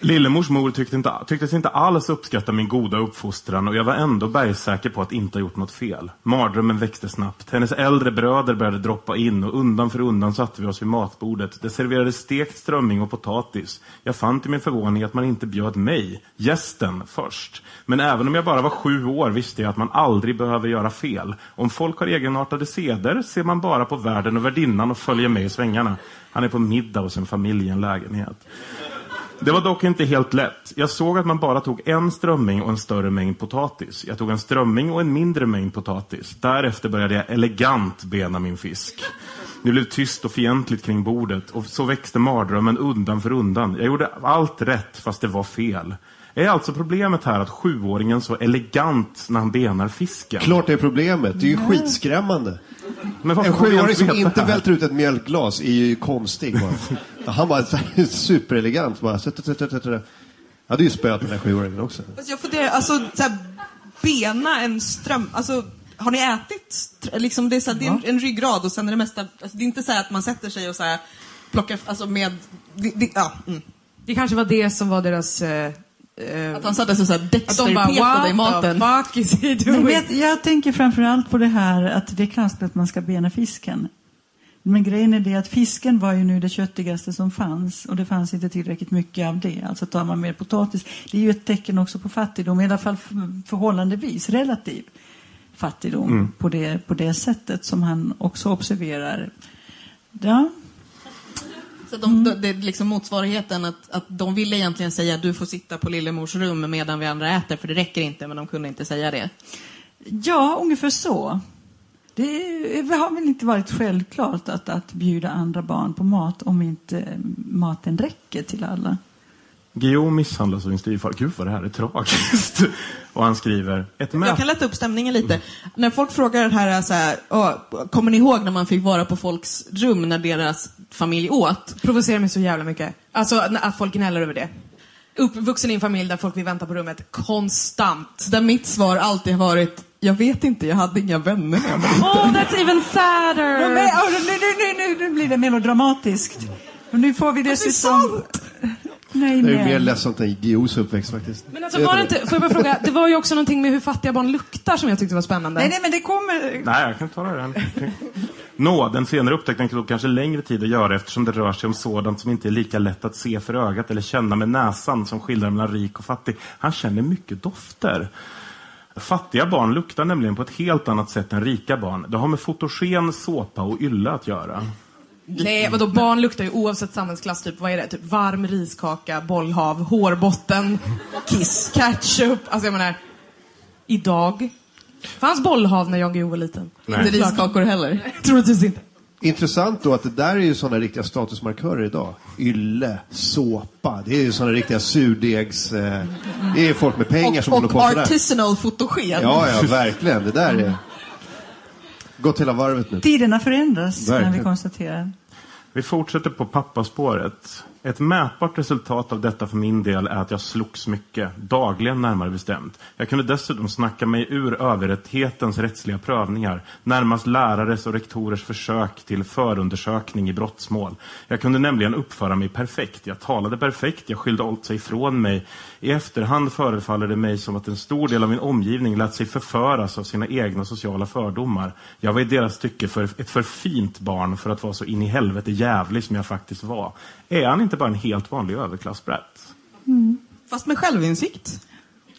Lillemors mor tyckte inte, tycktes inte alls uppskatta min goda uppfostran och jag var ändå bergsäker på att inte ha gjort något fel. Mardrömmen växte snabbt. Hennes äldre bröder började droppa in och undan för undan satte vi oss vid matbordet. Det serverades stekt strömming och potatis. Jag fann till min förvåning att man inte bjöd mig, gästen, först. Men även om jag bara var sju år visste jag att man aldrig behöver göra fel. Om folk har egenartade seder ser man bara på värden och värdinnan och följer med i svängarna. Han är på middag hos en familj i en lägenhet. Det var dock inte helt lätt. Jag såg att man bara tog en strömming och en större mängd potatis. Jag tog en strömming och en mindre mängd potatis. Därefter började jag elegant bena min fisk. Det blev tyst och fientligt kring bordet och så växte mardrömmen undan för undan. Jag gjorde allt rätt fast det var fel. Är alltså problemet här att sjuåringen så elegant när han benar fisken? Klart det är problemet. Det är ju skitskrämmande. En sjuåring som inte välter ut ett mjölkglas är ju konstig. Bara. Han var superelegant. Bara. Jag hade ju spöat den här sjuåringen också. Jag funderar, alltså, så här, bena en ström, alltså, har ni ätit? Liksom, det är, så här, det är en, en ryggrad och sen är det mesta, alltså, det är inte så här att man sätter sig och så här, plockar, alltså med, det, det, ja, mm. det kanske var det som var deras... Eh, Att han satte sig så här att de bara, Dexter-petade i maten. fuck is he doing? vet, jag tänker framförallt på det här att det är konstigt att man ska bena fisken. Men grejen är det att fisken var ju nu det köttigaste som fanns och det fanns inte tillräckligt mycket av det. Alltså tar man mer potatis. Det är ju ett tecken också på fattigdom, i alla fall förhållandevis, relativ. fattigdom Mm. på, det, på det sättet som han också observerar. Ja, Så de, de, det är liksom motsvarigheten att, att de ville egentligen säga du får sitta på Lillemors rum medan vi andra äter för det räcker inte men de kunde inte säga det. ja ungefär så. Det är- har väl inte varit självklart att, att bjuda andra barn på mat om inte maten räcker till alla. Guillaume misshandlas av sin styvfar. Gud vad det här är tragiskt. Och han skriver, ett Jag kan lätta upp stämningen lite. När folk frågar det här, så här "Åh, kommer ni ihåg när man fick vara på folks rum när deras familj åt? Provocerar mig så jävla mycket. Alltså att folk gnäller över det. Uppvuxen i en familj där folk vill vänta på rummet konstant. Där mitt svar alltid har varit, jag vet inte, jag hade inga vänner när jag var Oh, that's even sadder! nu, nu, nu, nu blir det melodramatiskt. Och nu får vi dessutom... Nej, Det är ju mer ledsamt än Guillous uppväxt faktiskt. Men alltså, var det inte, får jag bara fråga, det var ju också någonting med hur fattiga barn luktar som jag tyckte var spännande. Nej, nej, men det kommer... Nej, jag kan ta det. Nå, den senare upptäckten tog kanske längre tid att göra eftersom det rör sig om sådant som inte är lika lätt att se för ögat eller känna med näsan som skillnaden mellan rik och fattig. Han känner mycket dofter. Fattiga barn luktar nämligen på ett helt annat sätt än rika barn. Det har med fotogen, såpa och ylla att göra. Nej, vadå, barn luktar ju oavsett samhällsklass, typ, vad är det? Typ varm riskaka, bollhav, hårbotten, kiss, ketchup. Alltså jag menar, idag. Fanns bollhav när Jan Guillou var liten? Inte riskakor heller. Troligtvis inte. Intressant då att det där är ju sådana riktiga statusmarkörer idag. Ylle, såpa, det är ju sådana riktiga surdegs... Eh, det är folk med pengar som Och, håller på och sådär. artisanal fotogen. Ja, ja, verkligen. Det där är... Gått hela varvet nu. Tiderna förändras, kan vi Verkligen. konstatera. Vi fortsätter på pappaspåret. Ett mätbart resultat av detta för min del är att jag slogs mycket, dagligen närmare bestämt. Jag kunde dessutom snacka mig ur överrätthetens rättsliga prövningar, närmast lärares och rektorers försök till förundersökning i brottsmål. Jag kunde nämligen uppföra mig perfekt. Jag talade perfekt, jag skyllde allt sig ifrån mig. I efterhand förefaller det mig som att en stor del av min omgivning lät sig förföras av sina egna sociala fördomar. Jag var i deras tycke för ett för fint barn för att vara så in i helvete jävlig som jag faktiskt var. Är han inte bara en helt vanlig överklassbrätt? Fast med självinsikt.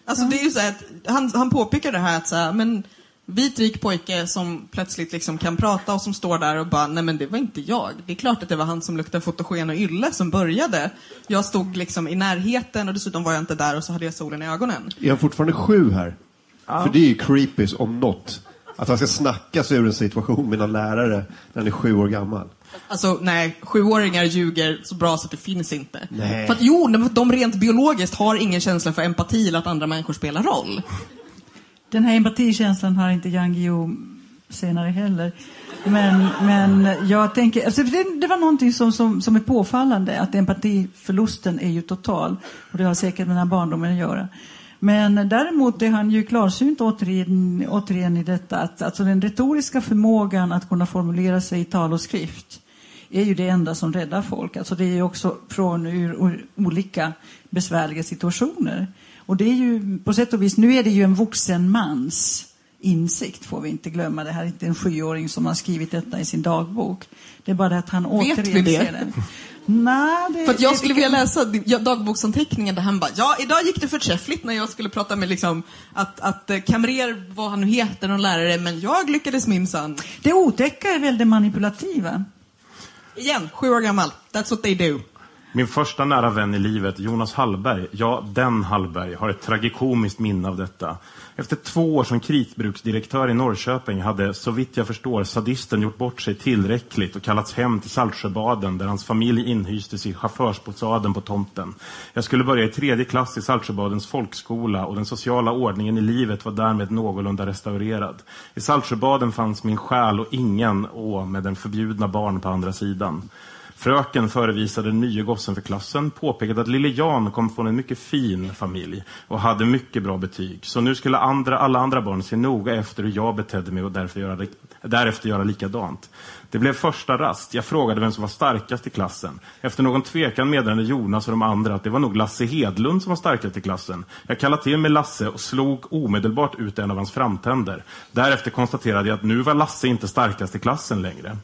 Alltså det är ju så att han, han påpekar det här att så här, men vit rik pojke som plötsligt liksom kan prata och som står där och bara, nej men det var inte jag. Det är klart att det var han som luktade fotogen och ylle som började. Jag stod liksom i närheten och dessutom var jag inte där och så hade jag solen i ögonen. Är han fortfarande sju här? För det är ju creepy om något. Att han ska snacka sig ur en situation med någon lärare när han är sju år gammal. Alltså nej, sjuåringar ljuger så bra så att det finns inte. Nej. För att jo, de- de rent biologiskt har ingen känsla för empati eller att andra människor spelar roll. Den här empatikänslan har inte Jan Guillou senare heller. Men, men jag tänker, alltså det, det var någonting som, som, som är påfallande, att empatiförlusten är ju total. Och det har säkert med den här barndomen att göra. Men däremot är han ju klarsynt återigen, återigen i detta att alltså den retoriska förmågan att kunna formulera sig i tal och skrift är ju det enda som räddar folk. Alltså det är ju också från ur, olika besvärliga situationer. Och det är ju på sätt och vis, nu är det ju en vuxen mans insikt får vi inte glömma. Det här är inte en sjuåring som har skrivit detta i sin dagbok. Det är bara det att han Vet återigen ser den. Nej, det, För att jag det- skulle vilja läsa din- ja, dagboksanteckningen där han bara, ja idag gick det förträffligt när jag skulle prata med liksom att, att eh, kamrer, vad han nu heter, någon lärare, men jag lyckades minsann. Det otäcka är väl det manipulativa. Igen, sju år gammal. That's what they do. Min första nära vän i livet, Jonas Hallberg, ja, den Hallberg, har ett tragikomiskt minne av detta. Efter två år som kritbruksdirektör i Norrköping hade, så vitt jag förstår, sadisten gjort bort sig tillräckligt och kallats hem till Saltsjöbaden där hans familj inhystes i chaufförsbostaden på tomten. Jag skulle börja i tredje klass i Saltsjöbadens folkskola och den sociala ordningen i livet var därmed någorlunda restaurerad. I Saltsjöbaden fanns min själ och ingen å med den förbjudna barn på andra sidan. Fröken förevisade den nye gossen för klassen, påpekade att lille Jan kom från en mycket fin familj och hade mycket bra betyg. Så nu skulle andra, alla andra barn se noga efter hur jag betedde mig och därför göra, därefter göra likadant. Det blev första rast. Jag frågade vem som var starkast i klassen. Efter någon tvekan meddelade Jonas och de andra att det var nog Lasse Hedlund som var starkast i klassen. Jag kallade till mig Lasse och slog omedelbart ut en av hans framtänder. Därefter konstaterade jag att nu var Lasse inte starkast i klassen längre.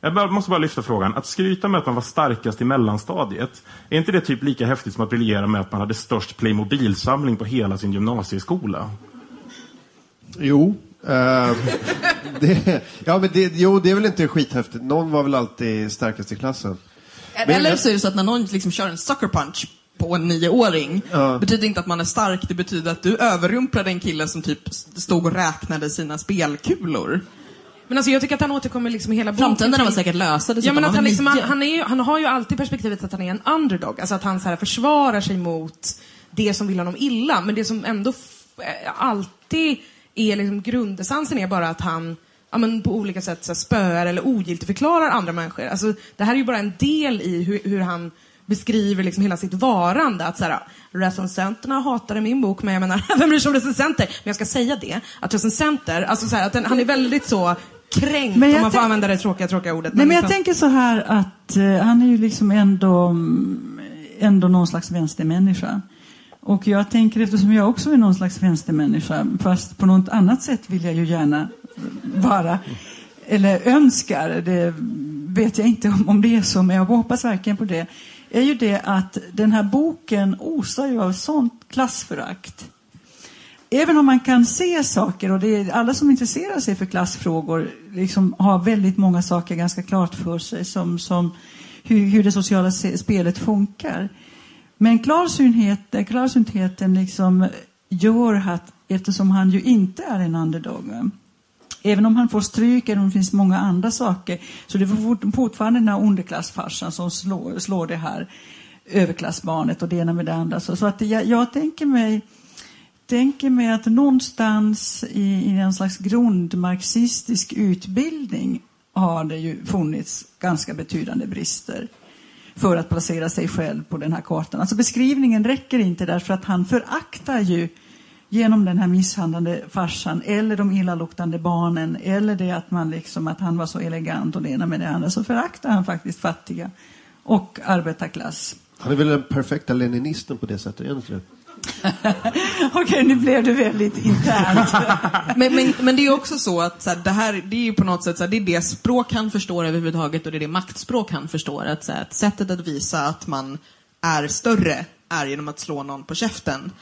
Jag måste bara lyfta frågan. Att skryta med att man var starkast i mellanstadiet, är inte det typ lika häftigt som att briljera med att man hade störst Playmobil-samling på hela sin gymnasieskola? Jo, Eh, det, ja, men det, jo, det är väl inte skithäftigt. Någon var väl alltid starkast i klassen. Men- Eller så är det så att när någon liksom kör en sucker punch på en nioåring, Ja. betyder inte att man är stark, det betyder att du överrumplade en kille som typ stod och räknade sina spelkulor. Men alltså jag tycker att han återkommer liksom i hela boken. Framtänderna var säkert lösa Ja men att han, liksom, han, han, är han har ju alltid perspektivet att han är en underdog. Alltså att han så här försvarar sig mot det som vill honom illa. Men det som ändå eh, alltid är liksom grundessensen är bara att han ja, men på olika sätt så här, spöar eller ogiltigförklarar andra människor. Alltså, det här är ju bara en del i hur, hur han beskriver liksom hela sitt varande. Att så här, recensenterna hatade min bok, men jag menar, vem bryr sig om recensenter? Men jag ska säga det, att recensenter, alltså så här, att den, han är väldigt så kränkt, Men jag om man får använda det tråkiga, tråkiga ordet. Nej, men jag liksom- tänker så här att eh, han är ju liksom ändå, ändå någon slags vänstermänniska. Och jag tänker, eftersom jag också är någon slags vänstermänniska, fast på något annat sätt vill jag ju gärna vara, eller önskar, det vet jag inte om, om det är så, men jag hoppas verkligen på det, är ju det att den här boken osar ju av sånt klassförakt. Även om man kan se saker, och det är alla som intresserar sig för klassfrågor liksom har väldigt många saker ganska klart för sig, som, som hur, hur det sociala spelet funkar. Men klarsyntheten, eh, klarsyntheten liksom gör att, eftersom han ju inte är en underdog, även om han får stryk, eller om det finns många andra saker, så det är fortfarande den här underklassfarsan som slår, slår det här överklassbarnet och det ena med det andra. Så, så att jag, jag tänker mig tänker mig att någonstans i, i en slags grundmarxistisk utbildning har det ju funnits ganska betydande brister för att placera sig själv på den här kartan. Alltså beskrivningen räcker inte därför att han föraktar ju genom den här misshandlande farsan eller de illaluktande barnen eller det att man liksom att han var så elegant och det ena med det andra så föraktar han faktiskt fattiga och arbetarklass. Han är väl den perfekta leninisten på det sättet, egentligen? Okej, okay. Okej, nu blev det väldigt internt. Men, men, men det är också så att så här, det här det är ju på något sätt så här, det är det språk han förstår överhuvudtaget och det är det maktspråk han förstår. Att, så här, att sättet att visa att man är större är genom att slå någon på käften.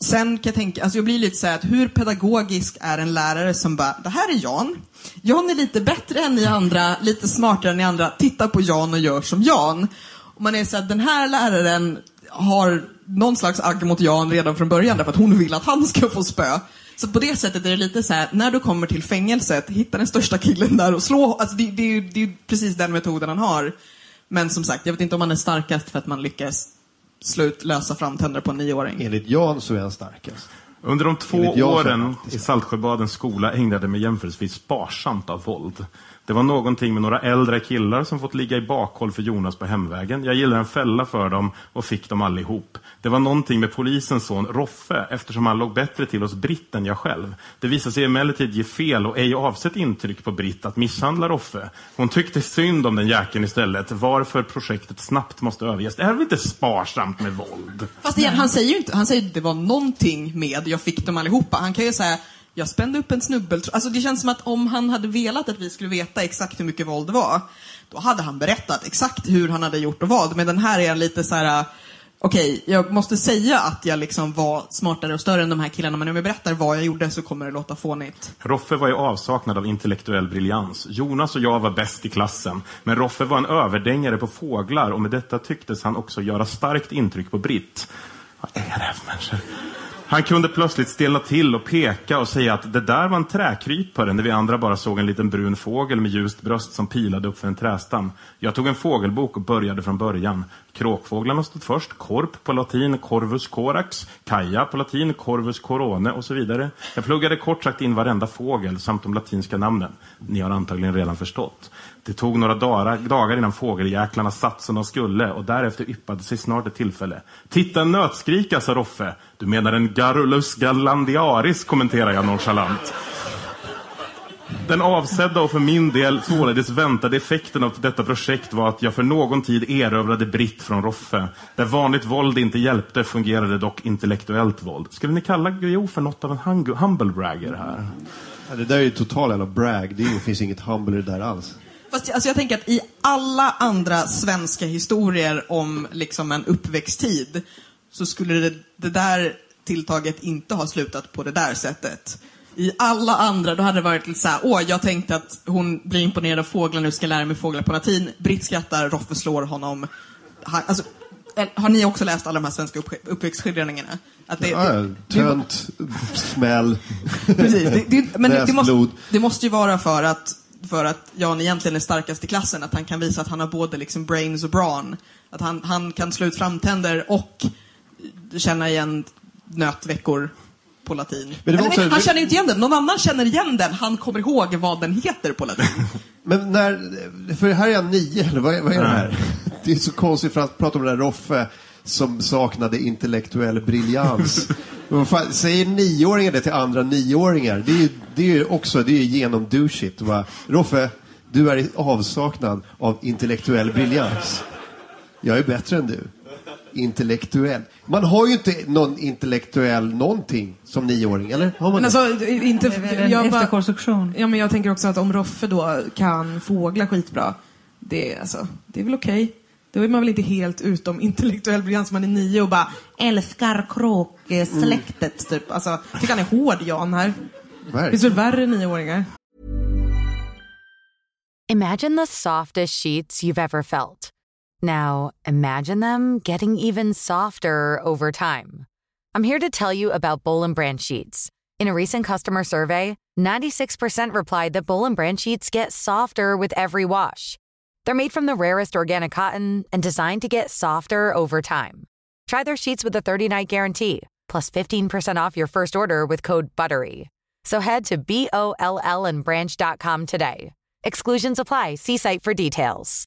Sen kan jag tänka, alltså jag blir lite så här att hur pedagogisk är en lärare som bara, det här är Jan. Jan är lite bättre än ni andra, lite smartare än ni andra. Titta på Jan och gör som Jan. Och man är så här, den här läraren har någon slags agg mot Jan redan från början därför att hon vill att han ska få spö. Så på det sättet är det lite så här, när du kommer till fängelset, hitta den största killen där och slå. Alltså det, det, är ju, det är ju precis den metoden han har. Men som sagt, jag vet inte om han är starkast för att man lyckas slå ut lösa framtänder på en nioåring. Enligt Jan så är han starkast. Under de två åren i Saltsjöbadens skola ägnade jag mig jämförelsevis sparsamt av våld. Det var någonting med några äldre killar som fått ligga i bakhåll för Jonas på hemvägen. Jag gillade en fälla för dem och fick dem allihop. Det var någonting med polisens son Roffe eftersom han låg bättre till hos Britt än jag själv. Det visade sig emellertid ge fel och ej avsett intryck på Britt att misshandla Roffe. Hon tyckte synd om den jäkeln istället, varför projektet snabbt måste överges. Det här är väl inte sparsamt med våld? Fast igen, han säger ju inte, han säger att det var någonting med jag fick dem allihopa. Han kan ju säga, jag spände upp en snubbeltråd. Alltså det känns som att om han hade velat att vi skulle veta exakt hur mycket våld det var, då hade han berättat exakt hur han hade gjort och vad. Men den här är lite så här. Äh, okej, jag måste säga att jag liksom var smartare och större än de här killarna, men om jag berättar vad jag gjorde så kommer det låta fånigt. Roffe var i avsaknad av intellektuell briljans. Jonas och jag var bäst i klassen. Men Roffe var en överdängare på fåglar och med detta tycktes han också göra starkt intryck på Britt. Vad är det här för människor? Han kunde plötsligt stelna till och peka och säga att det där var en träkrypare när vi andra bara såg en liten brun fågel med ljust bröst som pilade upp för en trästam. Jag tog en fågelbok och började från början. Kråkfåglarna stod först, korp på latin, corvus corax, kaja på latin, corvus corone och så vidare. Jag pluggade kort sagt in varenda fågel samt de latinska namnen. Ni har antagligen redan förstått. Det tog några dagar, dagar innan fågeljäklarna satt som de skulle och därefter yppade sig snart ett tillfälle. Titta en nötskrika, sa Roffe. Du menar en Garrulus gallandiaris, kommenterar jag nonchalant. Den avsedda och för min del således väntade effekten av detta projekt var att jag för någon tid erövrade Britt från Roffe. Där vanligt våld inte hjälpte fungerade dock intellektuellt våld. Skulle ni kalla Guillou för något av en Humble-bragger här? Ja, det där är ju total jävla brag. Det finns inget humble i det där alls. Fast alltså jag tänker att i alla andra svenska historier om liksom en uppväxttid så skulle det, det där tilltaget inte ha slutat på det där sättet. I alla andra, då hade det varit lite såhär, åh, jag tänkte att hon blir imponerad av fåglar, nu ska lära mig fåglar på latin. Britt skrattar, Roffe slår honom. Han, alltså, eller, har ni också läst alla de här svenska upp, uppväxtskildringarna? Att det, Ja, det- tönt, smäll, Precis, det, det, men det, måste, det måste ju vara för att, för att Jan egentligen är starkast i klassen, att han kan visa att han har både liksom brains och brawn. Att han, han kan slå ut framtänder och känna igen nötveckor på latin. Men det var Eller också- han känner inte igen den, någon annan känner igen den, han kommer ihåg vad den heter på latin. Men när, för här är jag nio, eller vad är, vad är det här? Det är så konstigt för att prata om den där Roffe som saknade intellektuell briljans. Men fan, säger nioåringar det till andra nioåringar? Det är ju, det är ju också det är ju genomdouchigt. Va? Roffe, du är i avsaknad av intellektuell briljans. Jag är bättre än du. Intellektuell. Man har ju inte någon intellektuell någonting som nioåring, eller? Har man Men alltså, inte... Det är en Jag, bara, efterkonstruktion. ja, men jag tänker också att om Roffe då kan fågla skitbra, det, är alltså, det är väl okej. Då är man väl inte helt utom intellektuell briljans, man är nio och bara älskar kråksläktet, typ. Alltså, jag tycker han är hård, Jan, här. Det Verkligen. finns väl värre nioåringar? Imagine the softest sheets you've ever felt. Now, imagine them getting even softer over time. I'm here to tell you about Bowl and Branch sheets. In a recent customer survey, 96% replied that Bowl and Branch sheets get softer with every wash. They're made from the rarest organic cotton and designed to get softer over time. Try their sheets with a 30-night guarantee, plus 15% off your first order with code BUTTERY. So head to B-O-L-L and branch.com today. Exclusions apply. See site for details.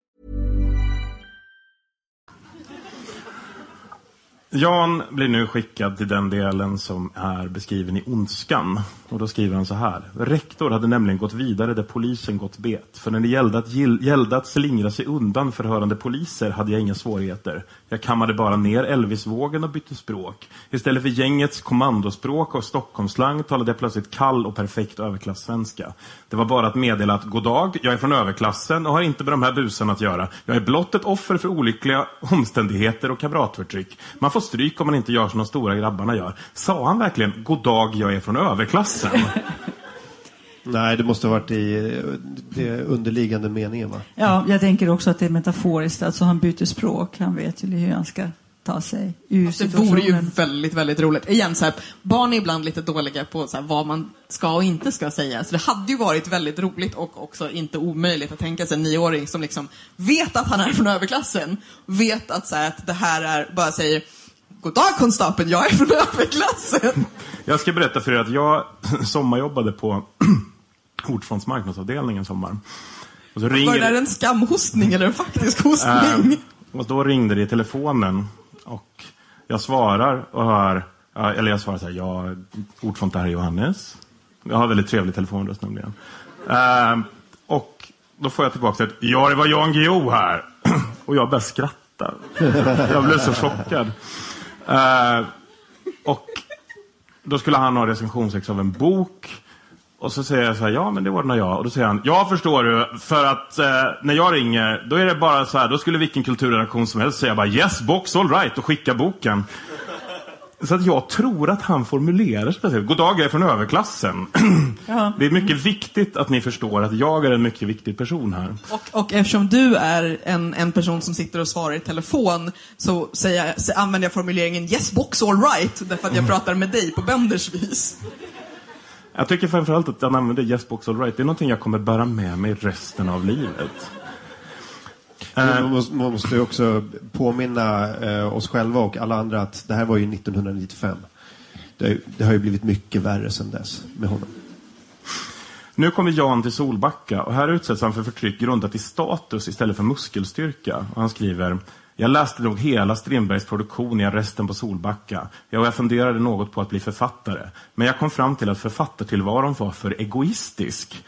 Jan blir nu skickad till den delen som är beskriven i Ondskan. Och då skriver han så här. Rektor hade nämligen gått vidare där polisen gått bet. För när det gällde att, gällde att slingra sig undan förhörande poliser hade jag inga svårigheter. Jag kammade bara ner Elvisvågen och bytte språk. Istället för gängets kommandospråk och Stockholmsslang talade jag plötsligt kall och perfekt överklassvenska. Det var bara att meddela att god dag, jag är från överklassen och har inte med de här busarna att göra. Jag är blott ett offer för olyckliga omständigheter och kamratförtryck. Man får stryk om man inte gör som de stora grabbarna gör. Sa han verkligen god dag, jag är från överklassen? Nej, det måste ha varit i det underliggande meningen, va? Ja, jag tänker också att det är metaforiskt. Alltså han byter språk. Han vet ju hur han ska ta sig ur Det vore ju situationen. väldigt, väldigt roligt. Igen, så här, barn är ibland lite dåliga på så här, vad man ska och inte ska säga. Så det hade ju varit väldigt roligt och också inte omöjligt att tänka sig en nioåring som liksom vet att han är från överklassen. Vet att, så här, att det här är, bara säger God dag konstapeln, jag är från överklassen. Jag ska berätta för er att jag sommarjobbade på Ordfonds marknadsavdelning en sommar. Och så Var det där ringer, en skamhostning eller en faktisk hostning? äh, och då ringde det i telefonen. Och jag svarar och hör, eller jag svarar så här, ja, Ordfond, det här är Johannes. Jag har väldigt trevlig telefonröst nämligen. Ehm, och då får jag tillbaka ett, ja det var Jan Guillou här. och jag börjar skratta. jag blev så chockad. Ehm, och då skulle han ha recensionsex av en bok. Och så säger jag så här, ja men det ordnar jag. Och då säger han, ja förstår du, för att eh, när jag ringer, då är det bara så här, då skulle vilken kulturredaktion som helst säga bara yes box all right och skicka boken. Så att jag tror att han formulerar sig speciellt. God dag, jag är från överklassen. Ja. Det är mycket viktigt att ni förstår att jag är en mycket viktig person här. Och, och eftersom du är en, en person som sitter och svarar i telefon så, säger jag, så använder jag formuleringen yes box all right därför att jag pratar med dig på Benders vis. Jag tycker framförallt att han använder yes box all right. Det är någonting jag kommer bära med mig resten av livet. Man måste, man måste också påminna eh, oss själva och alla andra att det här var ju 1995. Det, har ju- det har ju blivit mycket värre sedan dess med honom. Nu kommer Jan till Solbacka och här utsätts han för förtryck grundat i status istället för muskelstyrka. Och han skriver jag läste nog hela Strindbergs produktion i arresten på Solbacka. Ja, och jag funderade något på att bli författare. Men jag kom fram till att författartillvaron var för egoistisk.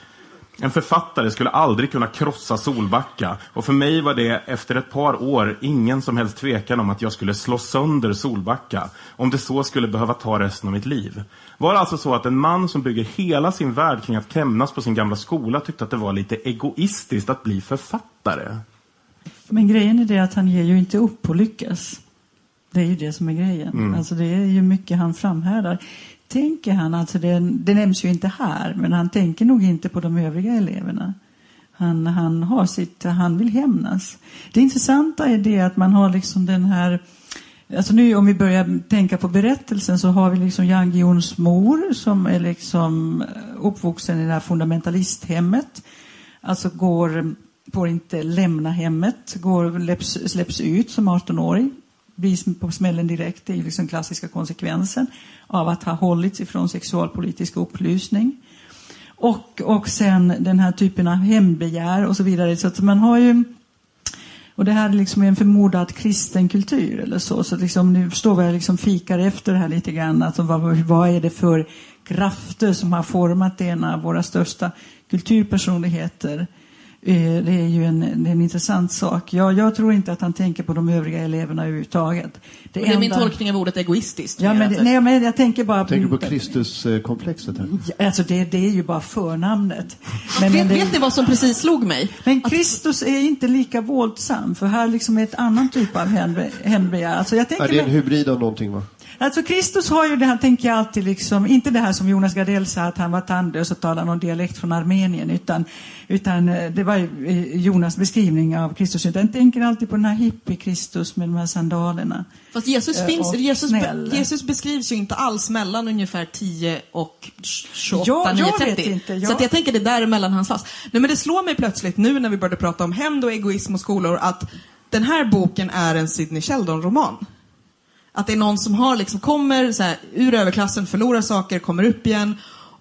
En författare skulle aldrig kunna krossa Solbacka. Och för mig var det efter ett par år ingen som helst tvekan om att jag skulle slå sönder Solbacka. Om det så skulle behöva ta resten av mitt liv. Var det alltså så att en man som bygger hela sin värld kring att kämnas på sin gamla skola tyckte att det var lite egoistiskt att bli författare? Men grejen är det att han ger ju inte upp på lyckas. Det är ju det som är grejen. Mm. Alltså det är ju mycket han framhärdar. Tänker han, alltså det, det nämns ju inte här, men han tänker nog inte på de övriga eleverna. Han, han har sitt, han vill hämnas. Det intressanta är det att man har liksom den här Alltså nu om vi börjar tänka på berättelsen så har vi liksom Jan Guillous mor som är liksom uppvuxen i det här fundamentalisthemmet. Alltså går, får inte lämna hemmet, går, släpps, släpps ut som 18-åring Blir på smällen direkt, det är liksom klassiska konsekvensen av att ha hållits ifrån sexualpolitisk upplysning. Och, och sen den här typen av hämndbegär och så vidare. Så att man har ju och det här är liksom en förmodad kristen kultur eller så. Så liksom, nu står vi och liksom fikar efter det här lite grann. Alltså, vad, vad är det för krafter som har format en av våra största kulturpersonligheter? Eh, Det är ju en, det är en intressant sak. Jag, jag tror inte att han tänker på de övriga eleverna överhuvudtaget. Det är min tolkning av ordet egoistiskt. Ja, men, det- nej, men jag tänker bara Tänker du på Kristuskomplexet? Ja, Alltså det, det är ju bara förnamnet. Men, vet, men det, vet ni vad som precis slog mig? men Kristus är inte lika våldsam, för här liksom är ett annan typ av hämndbegär. Alltså jag Ja, tänker det är en hybrid av någonting va? Alltså Kristus har ju det här, tänker jag alltid, liksom, inte det här som Jonas Gardell sa att han var tandlös och talade någon dialekt från Armenien, utan, utan eh, det var ju eh, Jonas beskrivning av Kristus. Utan jag tänker alltid på den här hippie-Kristus med de här sandalerna. Fast Jesus, Eh, finns, och Jesus. Jesus beskrivs ju inte alls mellan ungefär 10 och 28, Ja, jag 9, vet 30. inte, ja. Så att jag tänker det är däremellan han fanns. Nej men det slår mig plötsligt nu när vi började prata om hämnd och egoism och skolor att den här boken är en Sidney Sheldon-roman. Att det är någon som har liksom, kommer så här, ur överklassen, förlorar saker, kommer upp igen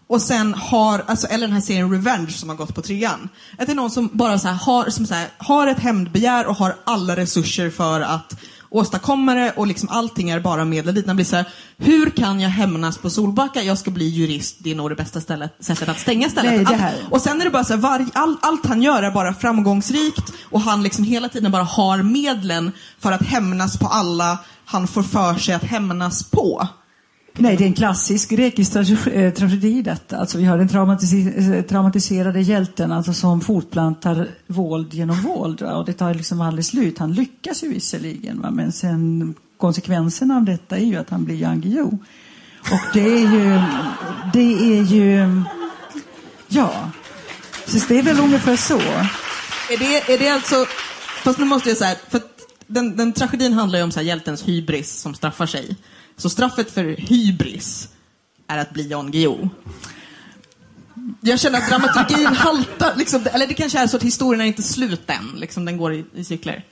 och sen har, alltså, eller den här serien Revenge som har gått på trean. Att det är någon som bara så här, har, som så här, har ett hämndbegär och har alla resurser för att åstadkomma det och liksom allting är bara medel dit. Blir så här, hur kan jag hämnas på Solbacka? Jag ska bli jurist, det är nog det bästa stället, sättet att stänga stället. Nej, det Allt- här- och sen är det bara så här, varje, all, allt han gör är bara framgångsrikt och han liksom hela tiden bara har medlen för att hämnas på alla han får för sig att hämnas på. Nej, det är en klassisk grekisk eh, tragedi detta. Alltså vi har den eh, traumatiserade hjälten alltså, som fortplantar våld genom våld. va. Och det tar liksom aldrig slut. Han lyckas ju visserligen, va? men sen konsekvensen av detta är ju att han blir Guillou. Och det är ju... Det är ju... Ja. Så det är väl ungefär så. Är det, är det alltså, fast nu måste jag säga, för den, den tragedin handlar ju om så här, hjältens hybris som straffar sig. Så straffet för hybris är att bli Jan Guillou. Jag känner att dramaturgin haltar, liksom, eller det kanske är så att historien är inte slut än, liksom, den går i, i cykler.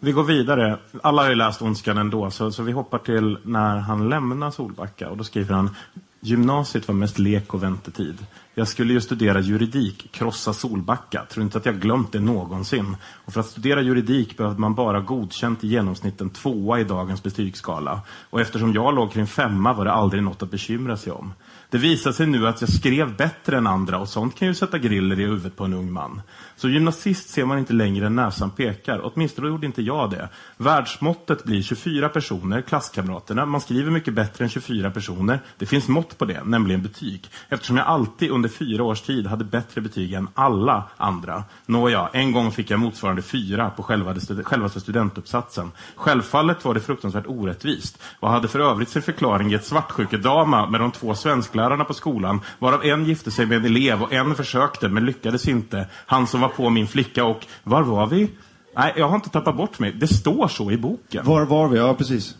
Vi går vidare. Alla har ju läst Ondskan ändå, så, så vi hoppar till när han lämnar Solbacka. Och då skriver han Gymnasiet var mest lek och väntetid. Jag skulle ju studera juridik, krossa Solbacka. Tror inte att jag glömt det någonsin. Och för att studera juridik behövde man bara godkänt i genomsnitt en tvåa i dagens betygsskala. Och eftersom jag låg kring femma var det aldrig något att bekymra sig om. Det visar sig nu att jag skrev bättre än andra och sånt kan ju sätta griller i huvudet på en ung man. Så gymnasist ser man inte längre än näsan pekar. Åtminstone gjorde inte jag det. Världsmåttet blir 24 personer, klasskamraterna. Man skriver mycket bättre än 24 personer. Det finns mått på det, nämligen betyg. Eftersom jag alltid under fyra års tid hade bättre betyg än alla andra. Nåja, en gång fick jag motsvarande fyra på själva självaste studentuppsatsen. Självfallet var det fruktansvärt orättvist och hade för övrigt sin förklaring i ett svartsjukedama med de två svensklärarna på skolan, varav en gifte sig med en elev och en försökte men lyckades inte. Han som var på min flicka och, var var vi? Nej, jag har inte tappat bort mig. Det står så i boken. Var var vi? Ja, precis.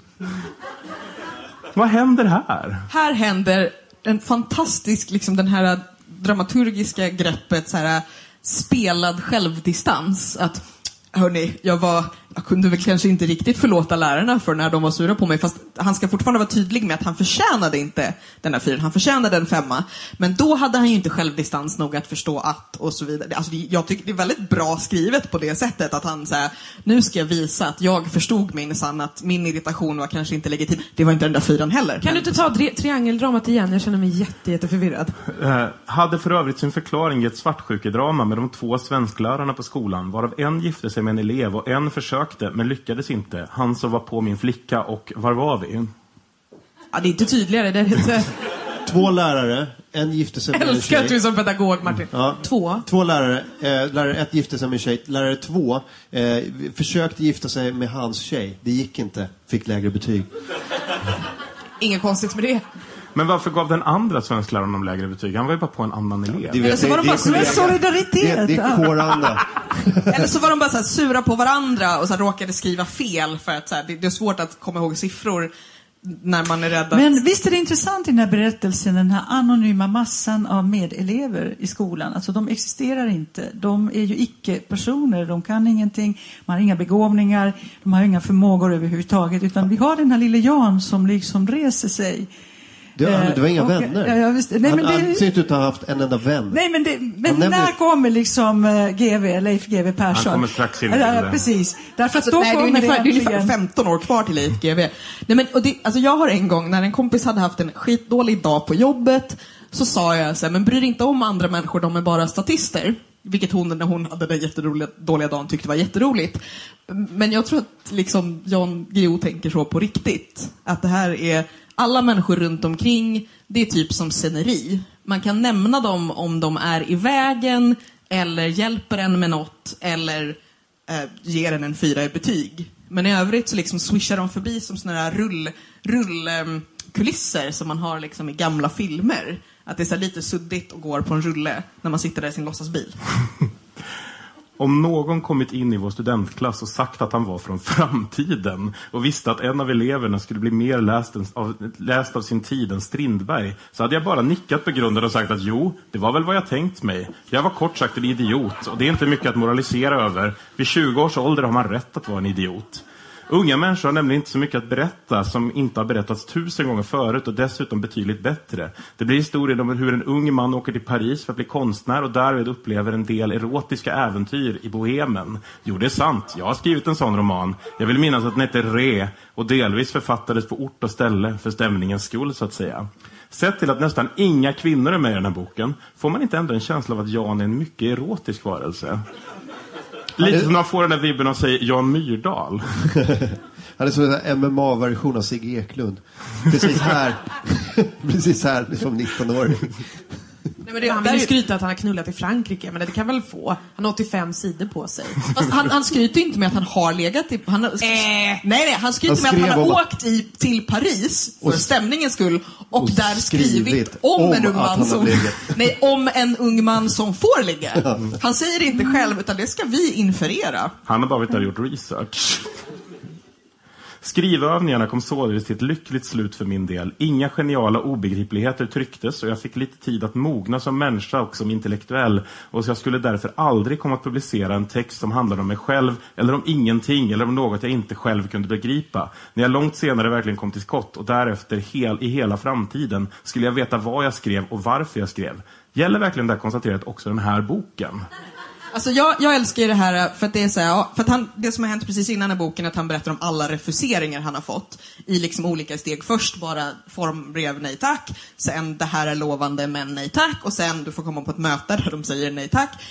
Vad händer här? Här händer en fantastisk, liksom den här dramaturgiska greppet, så här, spelad självdistans. Att, hörni, jag var, jag kunde väl kanske inte riktigt förlåta lärarna för när de var sura på mig, fast han ska fortfarande vara tydlig med att han förtjänade inte den här fyren, han förtjänade en femma. Men då hade han ju inte självdistans nog att förstå att, och så vidare. Alltså, jag tycker det är väldigt bra skrivet på det sättet, att han säger nu ska jag visa att jag förstod minsann att min irritation var kanske inte legitim. Det var inte den där fyran heller. Kan men- du inte ta tri- triangeldramat igen? Jag känner mig jätte, jätteförvirrad. Eh, hade för övrigt sin förklaring i ett svartsjukedrama med de två svensklärarna på skolan, varav en gifte sig med en elev och en försökte, men lyckades inte. Han som var på min flicka och var var vi? Ja, det är inte tydligare. Det är inte... Två lärare, En gifte sig med en Älskar att du tjej. som pedagog, Martin. Ja. Två. Två lärare. Eh, lärare ett gifte sig med en tjej. Lärare två eh, försökte gifta sig med hans tjej. Det gick inte. Fick lägre betyg. Inget konstigt med det. Men varför gav den andra svenskläraren honom lägre betyg? Han var ju bara på en annan elev. Det, Eller så var de bara kollega. solidaritet. Det, det är kåranda. Eller så var de bara så här sura på varandra och så råkade skriva fel för att så här, det, det är svårt att komma ihåg siffror när man är rädd att... Men visst är det intressant i den här berättelsen, den här anonyma massan av medelever i skolan. Alltså de existerar inte. De är ju icke-personer, de kan ingenting, de har inga begåvningar, de har inga förmågor överhuvudtaget. Utan vi har den här lille Jan som liksom reser sig. Eh, det var inga och- vänner. Ja, visst. Nej, han men det- han ser inte ut att ha haft en enda vän. Nej, men, det, men när kommer liksom eh, GV, Leif GW Persson? Han kommer strax in i Ja, precis. Därför att Alltså, då nej, det är ungefär, det är ungefär äntligen- 15 år kvar till Leif GW. Nej, men, och det, alltså jag har en gång, när en kompis hade haft en skitdålig dag på jobbet, så sa jag så här, men bry dig inte om andra människor, de är bara statister. Vilket hon, när hon hade den jätteroliga, dåliga dagen, tyckte var jätteroligt. Men jag tror att liksom Jan Guillou tänker så på riktigt. Att det här är, alla människor runt omkring, det är typ som sceneri. Man kan nämna dem om de är i vägen, eller hjälper en med något, eller eh, ger en en fyra i betyg. Men i övrigt så liksom swishar de förbi som såna där rull, rull ehm, kulisser som man har liksom i gamla filmer. Att det är så lite suddigt och går på en rulle när man sitter där i sin låtsasbil. Om någon kommit in i vår studentklass och sagt att han var från framtiden och visste att en av eleverna skulle bli mer läst, än- av, läst av sin tid än Strindberg så hade jag bara nickat begrundande och sagt att jo, det var väl vad jag tänkt mig. Jag var kort sagt en idiot och det är inte mycket att moralisera över. Vid 20 års ålder har man rätt att vara en idiot. Unga människor har nämligen inte så mycket att berätta som inte har berättats tusen gånger förut och dessutom betydligt bättre. Det blir historien om hur en ung man åker till Paris för att bli konstnär och därvid upplever en del erotiska äventyr i bohemen. Jo, det är sant. Jag har skrivit en sån roman. Jag vill minnas att den heter Re och delvis författades på ort och ställe för stämningens skull, så att säga. Sett till att nästan inga kvinnor är med i den här boken får man inte ändå en känsla av att Jan är en mycket erotisk varelse. Lite som man får den där vibben av, säg, Jan Myrdal. Han är som en MMA-version av Sigge Eklund. Precis här. Precis här, som 19-åring. Nej, men det, han vill ju skryta att han har knullat i Frankrike, men det kan väl få. Han har 85 sidor på sig. Fast han, han skryter inte med att han har legat i... Han, har, nej, nej, han skryter Han med att han har åkt i, till Paris för Och- stämningens skull och, och där skrivit, skrivit om, om en ung man som... Nej, om en ung man som får ligga. Han säger det inte själv, utan det ska vi inferera. Han har bara varit där och gjort research. Skrivövningarna kom således till ett lyckligt slut för min del. Inga geniala obegripligheter trycktes och jag fick lite tid att mogna som människa och som intellektuell. Och så jag skulle därför aldrig komma att publicera en text som handlade om mig själv eller om ingenting eller om något jag inte själv kunde begripa. När jag långt senare verkligen kom till skott och därefter hel, i hela framtiden skulle jag veta vad jag skrev och varför jag skrev. Gäller verkligen det här konstaterat också den här boken? Alltså jag, jag älskar ju det här eh, för att det är så här, för att han, det som har hänt precis innan i boken är att han berättar om alla refuseringar han har fått i liksom olika steg. Först bara formbrev nej tack, sen det här är lovande men nej tack och sen du får komma på ett möte där de säger nej tack.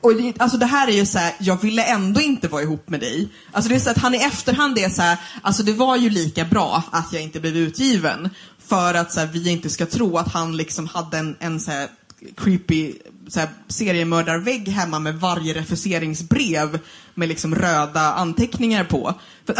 Och det, alltså det här är ju så här, jag ville ändå inte vara ihop med dig. Alltså det är så att han i efterhand är så här, alltså det var ju lika bra att jag inte blev utgiven. För att så här, vi inte ska tro att han liksom hade en, en så här creepy så här, seriemördarvägg hemma med varje refuseringsbrev med liksom röda anteckningar på. För,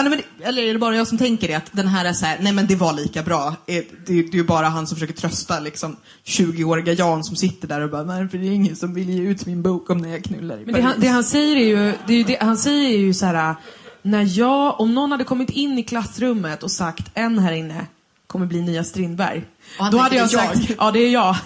eller, är det bara jag som tänker det? Att den här är så här, nej men det var lika bra. Eh, Det, det är ju bara han som försöker trösta liksom 20-åriga Jan som sitter där och bara, nej för det är ingen som vill ge ut min bok om när jag knullar i Men det han, det han säger är ju, det är det, han säger är ju så här, när jag, om någon hade kommit in i klassrummet och sagt en här inne kommer bli nya Strindberg. Och han Då hade jag tänker, sagt, "Jag." ja det är jag.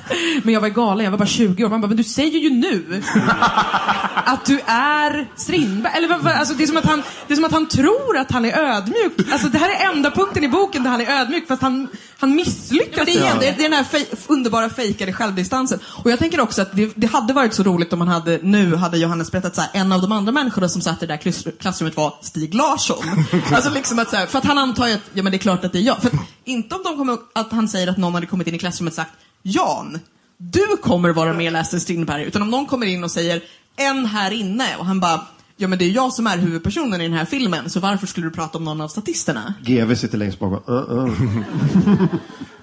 Men jag var galen, jag var bara 20 år. Man bara, men du säger ju nu att du är Strindberg. Eller vad- vad- alltså, det, är som att han, det är som att han tror att han är ödmjuk. Alltså, det här är enda punkten i boken där han är ödmjuk fast han, han misslyckas. Men det, är igen, det, är- den här fej, underbara fejkade självdistansen. Och jag tänker också att det, det hade varit så roligt om man hade, nu hade Johannes berättat så här, en av de andra människorna som satt i det där klass- klassrummet var Stig Larsson. alltså liksom att så här, för att han antar ju att, ja men det är klart att det är jag. För att, inte om de kommer, att han säger att någon hade kommit in i klassrummet och sagt, Jan, du kommer vara med läst än Strindberg. Utan om någon kommer in och säger, en här inne, och han bara, ja men det är jag som är huvudpersonen i den här filmen, så varför skulle du prata om någon av statisterna? GV sitter längst bakom. Uh, uh.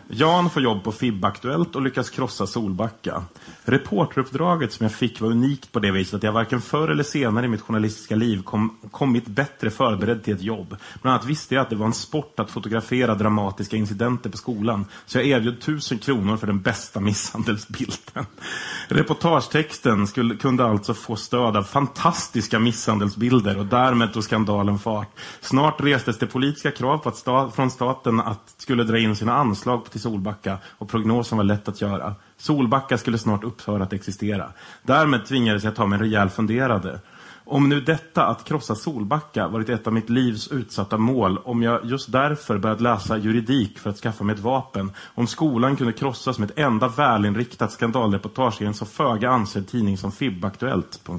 Jan får jobb på FIB-aktuellt och lyckas krossa Solbacka. Reporteruppdraget som jag fick var unikt på det viset att jag varken förr eller senare i mitt journalistiska liv kom, kommit bättre förberedd till ett jobb. Bland annat visste jag att det var en sport att fotografera dramatiska incidenter på skolan. Så jag erbjöd tusen kronor för den bästa misshandelsbilden. Reportagetexten skulle, kunde alltså få stöd av fantastiska misshandelsbilder och därmed tog skandalen fart. Snart restes det politiska krav på att sta, från staten att skulle dra in sina anslag till Solbacka och prognosen var lätt att göra. Solbacka skulle snart upphöra att existera. Därmed tvingades jag ta mig en rejäl funderade. Om nu detta, att krossa Solbacka, varit ett av mitt livs utsatta mål, om jag just därför börjat läsa juridik för att skaffa mig ett vapen, om skolan kunde krossas med ett enda välinriktat skandalreportage i en så föga ansedd tidning som FIB-aktuellt...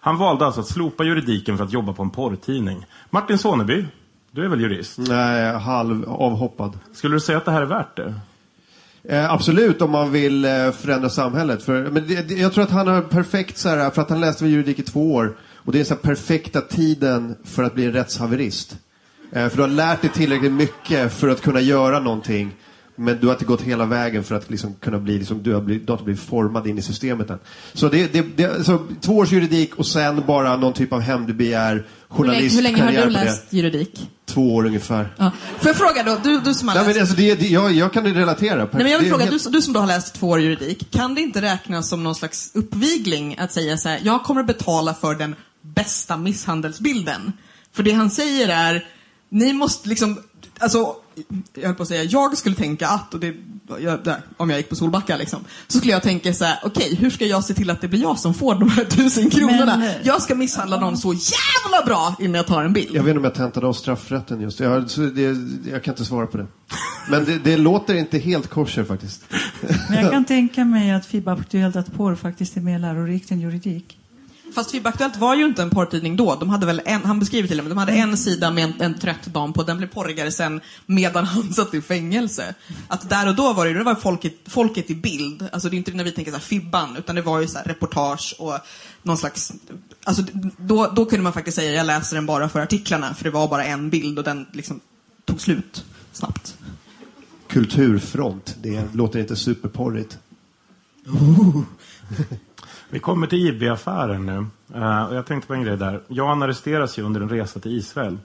Han valde alltså att slopa juridiken för att jobba på en porrtidning. Martin Soneby, du är väl jurist? Nej, halv avhoppad. Skulle du säga att det här är värt det? Eh, absolut om man vill eh, förändra samhället. För, men det, det, jag tror att han har perfekt, så här, för att han läste väl juridik i två år. Och det är så här, perfekta tiden för att bli en rättshaverist. Eh, för du har lärt dig tillräckligt mycket för att kunna göra någonting. Men du har inte gått hela vägen för att liksom kunna bli, liksom, du har blivit, inte blivit formad in i systemet än. Så det, det, det så två års juridik och sen bara någon typ av hämndbegär, Hur länge, hur länge har journalistkarriär du läst juridik? Två år ungefär. Ja. Får jag fråga då, du, du som har Nej, läst... men alltså, det, det, jag, jag kan ju relatera. Nej, men jag vill fråga, helt- du, du som då har läst två år juridik, kan det inte räknas som någon slags uppvigling att säga så här, jag kommer att betala för den bästa misshandelsbilden? För det han säger är, ni måste liksom, alltså, jag höll på att säga, jag skulle tänka att, och det, jag, där, om jag gick på Solbacka liksom, så skulle jag tänka så här, okej, hur ska jag se till att det blir jag som får de här tusen kronorna? Men- jag ska misshandla någon så jävla bra innan jag tar en bild. Jag vet inte om jag tentade av straffrätten just. Jag, det, jag kan inte svara på det. Men det, det låter inte helt kosher faktiskt. Men jag kan tänka mig att FIB Aktuellt att porr faktiskt är mer lärorikt än juridik. Fast FIB Aktuellt var ju inte en porrtidning då. De hade väl en, han beskriver till och med, de hade en sida med en, en trött dam på. Den blev porrigare sen medan han satt i fängelse. Att där och då var det, det var folket, folket i bild. Alltså det är inte när vi tänker så här Fibban, utan det var ju så här reportage och någon slags... Alltså då, då kunde man faktiskt säga, jag läser den bara för artiklarna, för det var bara en bild och den liksom tog slut snabbt. Kulturfront, det låter inte superporrigt. Vi kommer till IB-affären nu. Eh, och jag tänkte på en grej där. Jan arresteras ju under en resa till Israel.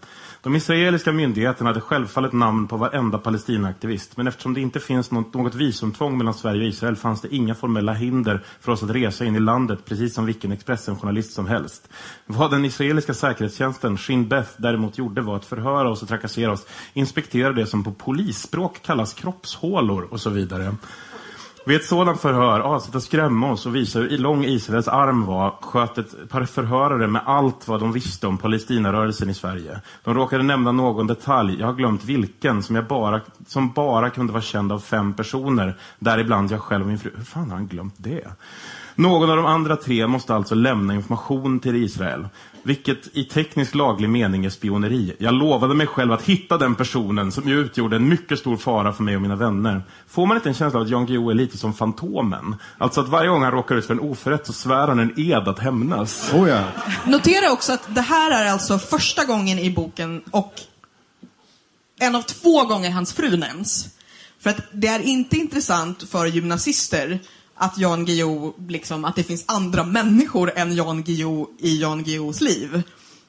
De israeliska myndigheterna hade självfallet namn på varenda Palestinaaktivist. Men eftersom det inte finns något, något visumtvång mellan Sverige och Israel fanns det inga formella hinder för oss att resa in i landet, precis som vilken Expressen-journalist som helst. Vad den israeliska säkerhetstjänsten, Shin Beth, däremot gjorde var att förhöra oss och trakassera oss, inspektera det som på polisspråk kallas kroppshålor och så vidare. Vid ett sådant förhör, avsett att skrämma oss och visa hur lång Israels arm var, sköt ett par förhörare med allt vad de visste om Palestinarörelsen i Sverige. De råkade nämna någon detalj, jag har glömt vilken, som, jag bara, som bara kunde vara känd av fem personer, däribland jag själv och min fru. Hur fan har han glömt det? Någon av de andra tre måste alltså lämna information till Israel. Vilket i teknisk laglig mening är spioneri. Jag lovade mig själv att hitta den personen som ju utgjorde en mycket stor fara för mig och mina vänner. Får man inte en känsla av att Jan Guillou är lite som Fantomen? Alltså att varje gång han råkar ut för en oförrätt så svär han en ed att hämnas. Oh ja. Notera också att det här är alltså första gången i boken och en av två gånger hans fru nämns. För att det är inte intressant för gymnasister att Jan Guillou, liksom, att det finns andra människor än Jan Guillou i Jan Guillous liv.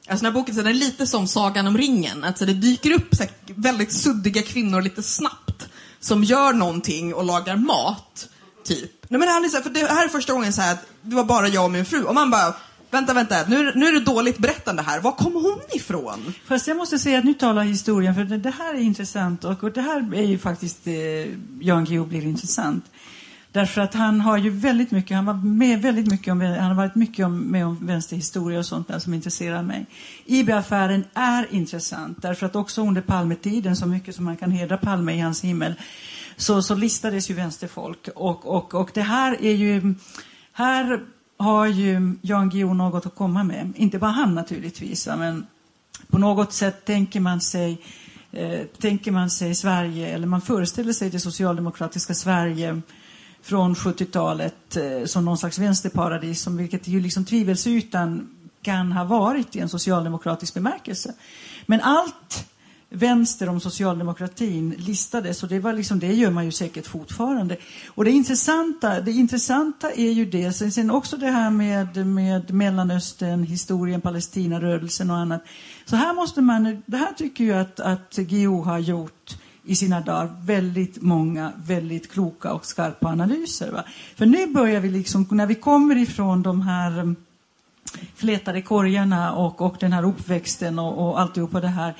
Alltså den här boken så den är lite som Sagan om ringen. Alltså det dyker upp så här, väldigt suddiga kvinnor lite snabbt som gör någonting och lagar mat. Typ. Nej, men det, här är så här, för det här är första gången så här att det var bara jag och min fru. Och man bara, vänta, vänta, nu, nu är det dåligt berättande här. Var kom hon ifrån? Fast jag måste säga att nu talar historien, för det, det här är intressant och, och det här är ju faktiskt eh, Jan Guillou blir intressant. Därför att han har ju väldigt mycket, han var med väldigt mycket om, han har varit mycket om, med om vänsterhistoria och sånt där som intresserar mig. IB-affären är intressant därför att också under Palmetiden, så mycket som man kan hedra Palme i hans himmel, så, så listades ju vänsterfolk. Och, och, och det här är ju, här har ju Jan Guillou något att komma med. Inte bara han naturligtvis, men på något sätt tänker man sig eh, tänker man sig Sverige, eller man föreställer sig det socialdemokratiska Sverige från 70-talet eh, som någon slags vänsterparadis, som, vilket ju liksom tvivelsutan kan ha varit i en socialdemokratisk bemärkelse. Men allt vänster om socialdemokratin listades och det, var liksom, det gör man ju säkert fortfarande. Och det intressanta, det intressanta är ju det, sen, sen också det här med, med Mellanöstern, historien, Palestinarörelsen och annat. Så här måste man, det här tycker jag att, att GO har gjort i sina dagar väldigt många väldigt kloka och skarpa analyser. Va? För nu börjar vi liksom, när vi kommer ifrån de här mm, flätade korgarna och, och den här uppväxten och, och alltihopa det här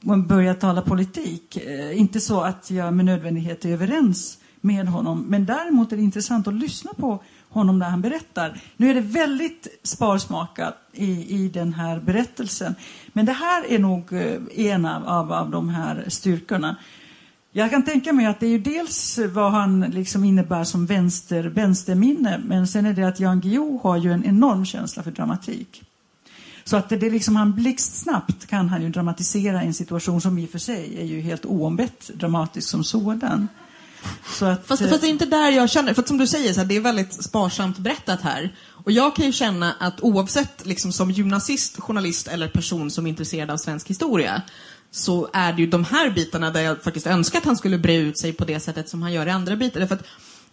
man börjar tala politik. Eh, inte så att jag med nödvändighet är överens med honom, men däremot är det intressant att lyssna på honom när han berättar. Nu är det väldigt sparsmakat i, i den här berättelsen, men det här är nog eh, en av, av, av de här styrkorna. Jag kan tänka mig att det är ju dels vad han liksom innebär som vänster, vänsterminne, men sen är det att Jan Guillou har ju en enorm känsla för dramatik. Så att det, det liksom han blixtsnabbt kan han ju dramatisera en situation som i och för sig är ju helt oombett dramatisk som sådan. Så att, fast, fast det är inte där jag känner, för som du säger, så här, det är väldigt sparsamt berättat här. Och jag kan ju känna att oavsett liksom, som gymnasist, journalist eller person som är intresserad av svensk historia så är det ju de här bitarna där jag faktiskt önskar att han skulle bre ut sig på det sättet som han gör i andra bitar. För att,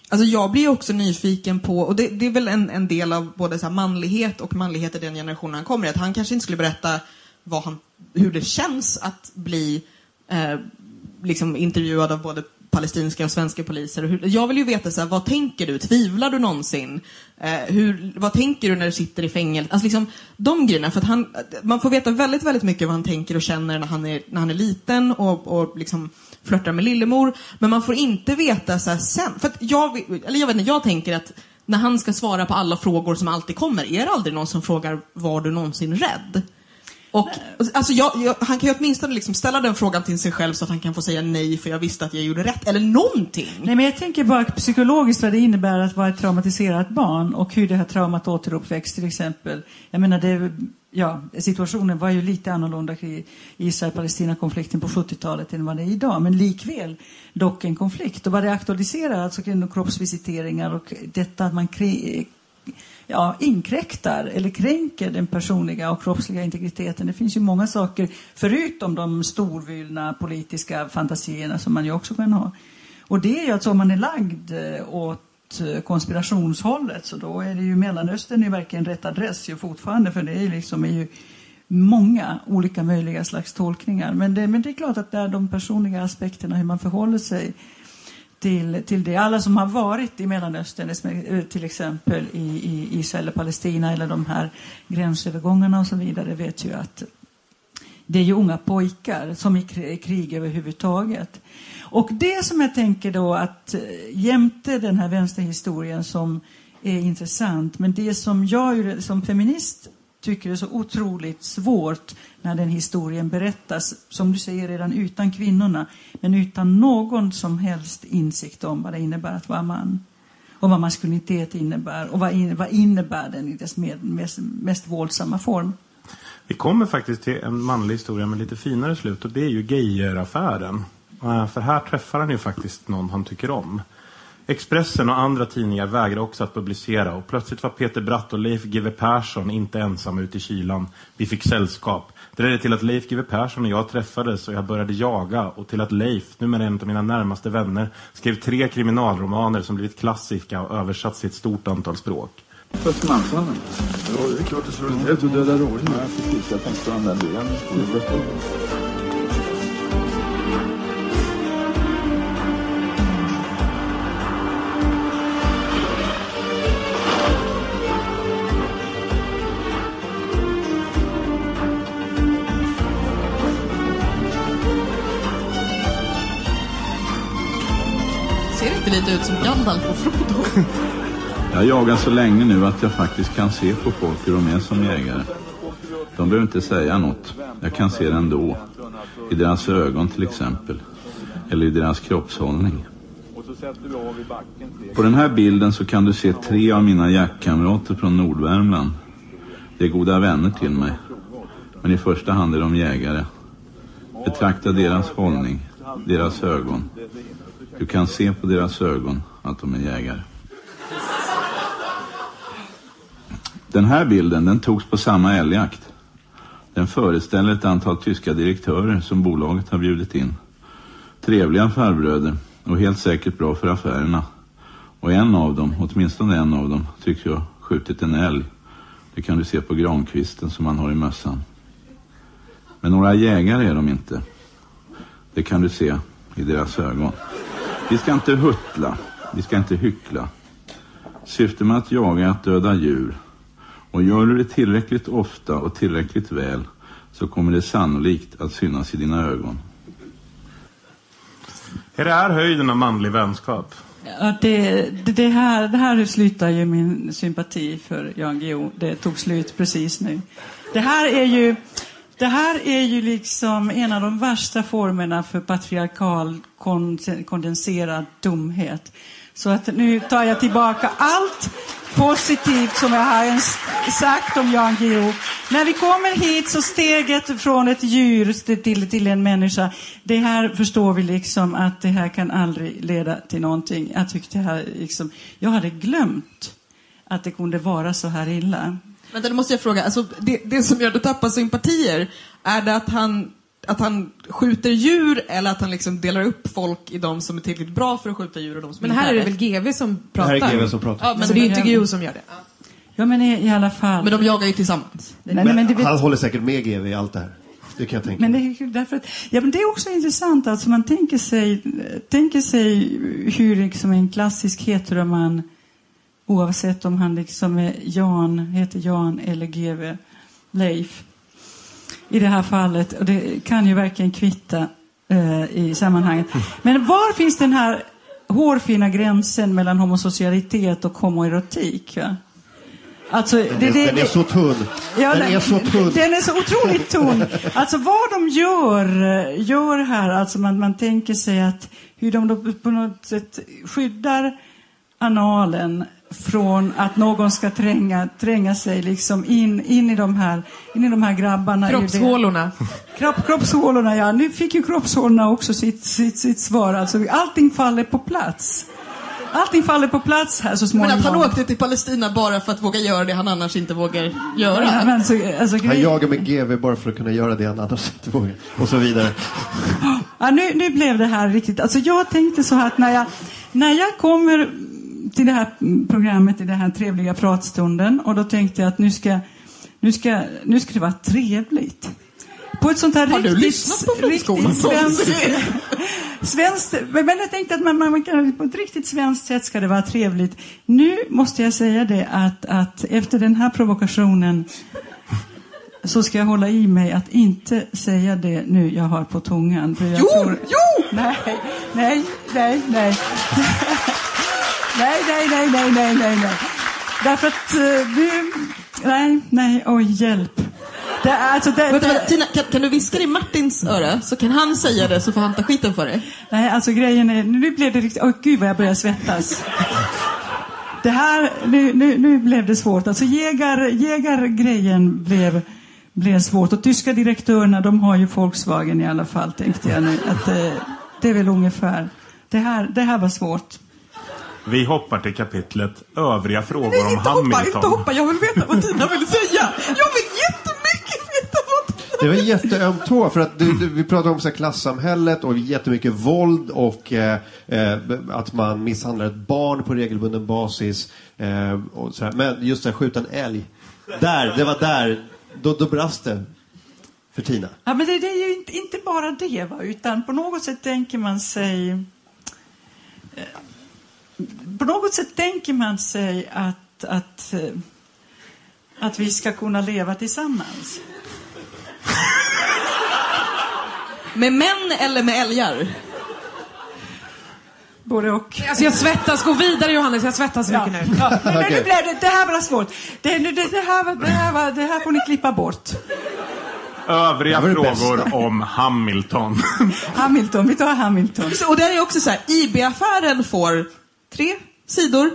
alltså jag blir också nyfiken på, och det, det är väl en, en, del av både så manlighet och manlighet i den generationen han kommer i, att han kanske inte skulle berätta vad han, hur det känns att bli eh, liksom intervjuad av både palestinska och svenska poliser. Hur, jag vill ju veta, så här, vad tänker du? Tvivlar du någonsin? Eh, hur, vad tänker du när du sitter i fängelse? Alltså liksom, de grejerna. För att han, man får veta väldigt, väldigt mycket vad han tänker och känner när han är, när han är liten och, och liksom flörtar med lillemor. Men man får inte veta så här, sen. För att jag, eller jag vet inte, jag tänker att när han ska svara på alla frågor som alltid kommer, är det aldrig någon som frågar var du någonsin rädd? Och, alltså jag, jag, han kan ju åtminstone liksom ställa den frågan till sig själv så att han kan få säga nej för jag visste att jag gjorde rätt. Eller någonting. Nej men jag tänker bara psykologiskt vad det innebär att vara ett traumatiserat barn och hur det här traumat återuppväcks till exempel. Jag menar det, ja, situationen var ju lite annorlunda i Israel-Palestina-konflikten på 70-talet än vad det är idag. Men likväl dock en konflikt. Och vad det aktualiserar, alltså kroppsvisiteringar och detta att man ja, inkräktar eller kränker den personliga och kroppsliga integriteten. Det finns ju många saker, förutom de storvulna politiska fantasierna som man ju också kan ha. Och det är ju att om man är lagd eh, åt eh, konspirationshållet så då är det ju Mellanöstern är verkligen rätt adress ju fortfarande för det är liksom är ju många olika möjliga slags tolkningar. Men det, men det är klart att det är de personliga aspekterna, hur man förhåller sig till, till det. Alla som har varit i Mellanöstern, eh, till exempel i, i Israel och Palestina eller de här gränsövergångarna och så vidare, vet ju att det är ju unga pojkar som är i krig överhuvudtaget. Och det som jag tänker då att eh, jämte den här vänsterhistorien som är intressant, men det som jag som feminist tycker är så otroligt svårt när den historien berättas, som du säger redan utan kvinnorna, men utan någon som helst insikt om vad det innebär att vara man. Och vad maskulinitet innebär och vad, in, vad innebär den i dess med, mest, mest våldsamma form. Vi kommer faktiskt till en manlig historia med lite finare slut och det är ju Geijeraffären. Eh, för här träffar han ju faktiskt någon han tycker om. Expressen och andra tidningar vägrade också att publicera och plötsligt var Peter Bratt och Leif GW Persson inte ensamma ute i kylan. Vi fick sällskap. Det ledde till att Leif GW Persson och jag träffades och jag började jaga och till att Leif, numera en av mina närmaste vänner, skrev tre kriminalromaner som blivit klassiska och översatts i ett stort antal språk. Östermalmshallen? Ja, det är klart det står helt Du dödar rådjur. Ja, precis. Jag tänkte på den där delen. Lite ut som Gandalf och Frodo. Jag jagar så länge nu att jag faktiskt kan se på folk hur de är som jägare. De behöver inte säga något. Jag kan se det ändå. I deras ögon till exempel. Eller i deras kroppshållning. På den här bilden så kan du se tre av mina jaktkamrater från Nordvärmland. De är goda vänner till mig. Men i första hand är de jägare. Betrakta deras hållning, deras ögon. Du kan se på deras ögon att de är jägare. Den här bilden den togs på samma älgjakt. Den föreställer ett antal tyska direktörer som bolaget har bjudit in. Trevliga farbröder och helt säkert bra för affärerna. Och en av dem, åtminstone en av dem, tycks ju ha skjutit en älg. Det kan du se på grankvisten som han har i mössan. Men några jägare är de inte. Det kan du se i deras ögon. Vi ska inte huttla, vi ska inte hyckla. Syftet med att jaga är att döda djur. Och gör du det tillräckligt ofta och tillräckligt väl så kommer det sannolikt att synas i dina ögon. Är det här höjden av manlig vänskap? Ja, det, det, det, här, det här slutar ju min sympati för Jan Guillou. Det tog slut precis nu. Det här är ju, det här är ju liksom en av de värsta formerna för patriarkal kondenserad dumhet. Så att nu tar jag tillbaka allt positivt som jag har sagt om Jan Guillou. När vi kommer hit så steget från ett djur till, till en människa. Det här förstår vi liksom att det här kan aldrig leda till någonting. Jag tyckte här liksom, jag hade glömt att det kunde vara så här illa. Men då måste jag fråga, alltså, det, det som gör att du tappar sympatier, är det att han att han skjuter djur eller att han liksom delar upp folk i de som är tillräckligt bra för att skjuta djur och de som Men inte här är det väl GV som pratar? Det här är GV som pratar. Ja, men så det är men- inte Guillou som gör det? Ja, men i, i alla fall. Men de jagar ju tillsammans. Nej, Men, men det vet- Han håller säkert med GV i allt det här. Det kan jag tänka Men det, är därför att, ja, men det är också intressant. Alltså man tänker sig, tänker sig hur liksom en klassisk heteroman, oavsett om han liksom är Jan, heter Jan eller GV, Leif, i det här fallet. Och det kan ju verkligen kvitta eh, i sammanhanget. Men var finns den här hårfina gränsen mellan homosocialitet och homoerotik? Va? Alltså, det, Den är, det, den är så tunn. Ja, den är så tunn. Den är så otroligt tunn. Alltså vad de gör, gör här, alltså man, man tänker sig att hur de då på något sätt skyddar analen från att någon ska tränga, tränga sig liksom in, in, i de här, in i de här grabbarna. Kroppshålorna. Kropp, kroppshålorna, ja. Nu fick ju kroppshålorna också sitt, sitt, sitt svar. Alltså, allting faller på plats. Allting faller på plats här så Men småningom. att han åkte till Palestina bara för att våga göra det han annars inte vågar göra. Ja, men så, alltså, Han grej- jagar med GV bara för att kunna göra det han annars inte vågar. Och så vidare. Ja, nu, nu blev det här riktigt... Alltså jag tänkte så här att när jag, när jag kommer till det här programmet, i den här trevliga pratstunden, och då tänkte jag att nu ska, nu ska, nu ska det vara trevligt. På ett sånt här Har du riktigt, lyssnat på riktigt svenskt. Men jag tänkte att man, man, man kan, på ett riktigt svenskt sätt ska det vara trevligt. Nu måste jag säga det att, att efter den här provokationen så ska jag hålla i mig att inte säga det nu jag har på tungan. För jag Jo, tror... jo! Nej, nej, nej, nej. Nej, nej, nej, nej, nej, nej, nej. Därför att eh, du... Nej, nej, oj, hjälp. Det, är alltså, det, Vänta, det, vänta, Tina, kan, kan du viska i Martins öra så kan han säga det så får han ta skiten för det? Nej, alltså grejen är, nu blev det riktigt, åh gud vad jag börjar svettas. Det här, nu, nu, nu blev det svårt. Alltså jägar, jägargrejen blev, blev svårt. Och tyska direktörerna, de har ju Volkswagen i alla fall, tänkte jag nu. Att, eh, det är väl ungefär. Det här, det här var svårt. Vi hoppar till kapitlet Övriga frågor Nej, om inte hoppa, inte Hamilton. hoppa. Jag vill veta vad Tina vill säga. Jag vill jättemycket veta vad Tina Det var en jätteöm tå för att du, du, vi pratade om så här, klassamhället och jättemycket våld och eh, eh, att man misshandlar ett barn på regelbunden basis. Eh, och så här. Men just det här, skjuta en älg. Där, det var där. Då, då brast det för Tina. Ja, men det, det är ju inte, inte bara det, va? utan på något sätt tänker man sig... På något sätt tänker man sig att, att, eh, att vi ska kunna leva tillsammans. Med män eller med älgar? Både och. Alltså jag svettas. Gå vidare Johannes, jag svettas mycket nu. Ja, nu Okej. blev det, det här var svårt. Det, det, det, det, här, det, här, var- det här får ni klippa bort. Övriga Det det frågor bästa. om Hamilton. Hamilton, vi tar Hamilton. Och där är också så här, IB-affären får tre sidor.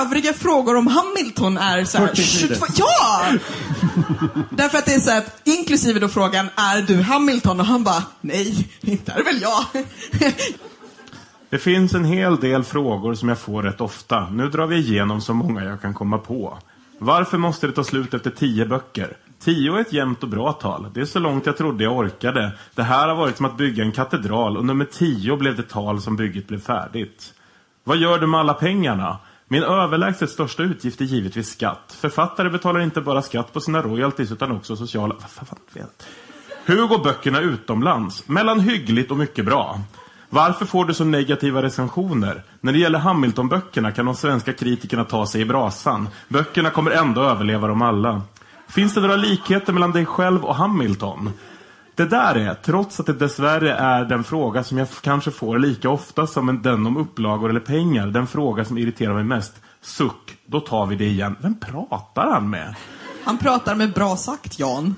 Övriga frågor om Hamilton är så här, 40 sidor. 22, ja! Därför att det är så att, inklusive då frågan, är du Hamilton? Och han bara, nej, inte är det väl jag. Det finns en hel del frågor som jag får rätt ofta. Nu drar vi igenom så många jag kan komma på. Varför måste det ta slut efter tio böcker? Tio är ett jämnt och bra tal. Det är så långt jag trodde jag orkade. Det här har varit som att bygga en katedral och nummer tio blev det tal som bygget blev färdigt. Vad gör du med alla pengarna? Min överlägset största utgift är givetvis skatt. Författare betalar inte bara skatt på sina royalties utan också sociala... Vad fan vet. Hur går böckerna utomlands? Mellan hyggligt och mycket bra. Varför får du så negativa recensioner? När det gäller Hamilton-böckerna kan de svenska kritikerna ta sig i brasan. Böckerna kommer ändå överleva dem alla. Finns det några likheter mellan dig själv och Hamilton? Det där är, trots att det dessvärre är den fråga som jag kanske får lika ofta som en- den om upplagor eller pengar, den fråga som irriterar mig mest. Suck, då tar vi det igen. Vem pratar han med? Han pratar med bra sagt, Jan.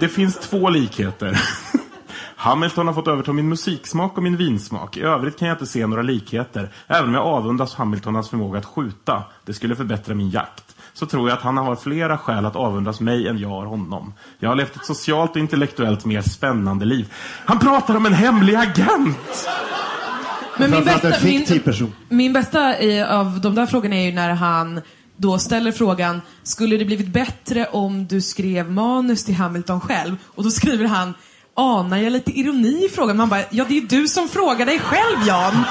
Det finns två likheter. Hamilton har fått överta min musiksmak och min vinsmak. I övrigt kan jag inte se några likheter. Även om jag avundas Hamilton hans förmåga att skjuta. Det skulle förbättra min jakt. Så tror jag att han har flera skäl att avundas mig än jag har honom. Jag har levt ett socialt och intellektuellt mer spännande liv. Han pratar om en hemlig agent! Men min bästa, min, min bästa i, av de där frågorna är ju när han då ställer frågan, skulle det blivit bättre om du skrev manus till Hamilton själv? Och då skriver han, anar jag lite ironi i frågan? Man bara, ja det är ju du som frågar dig själv Jan.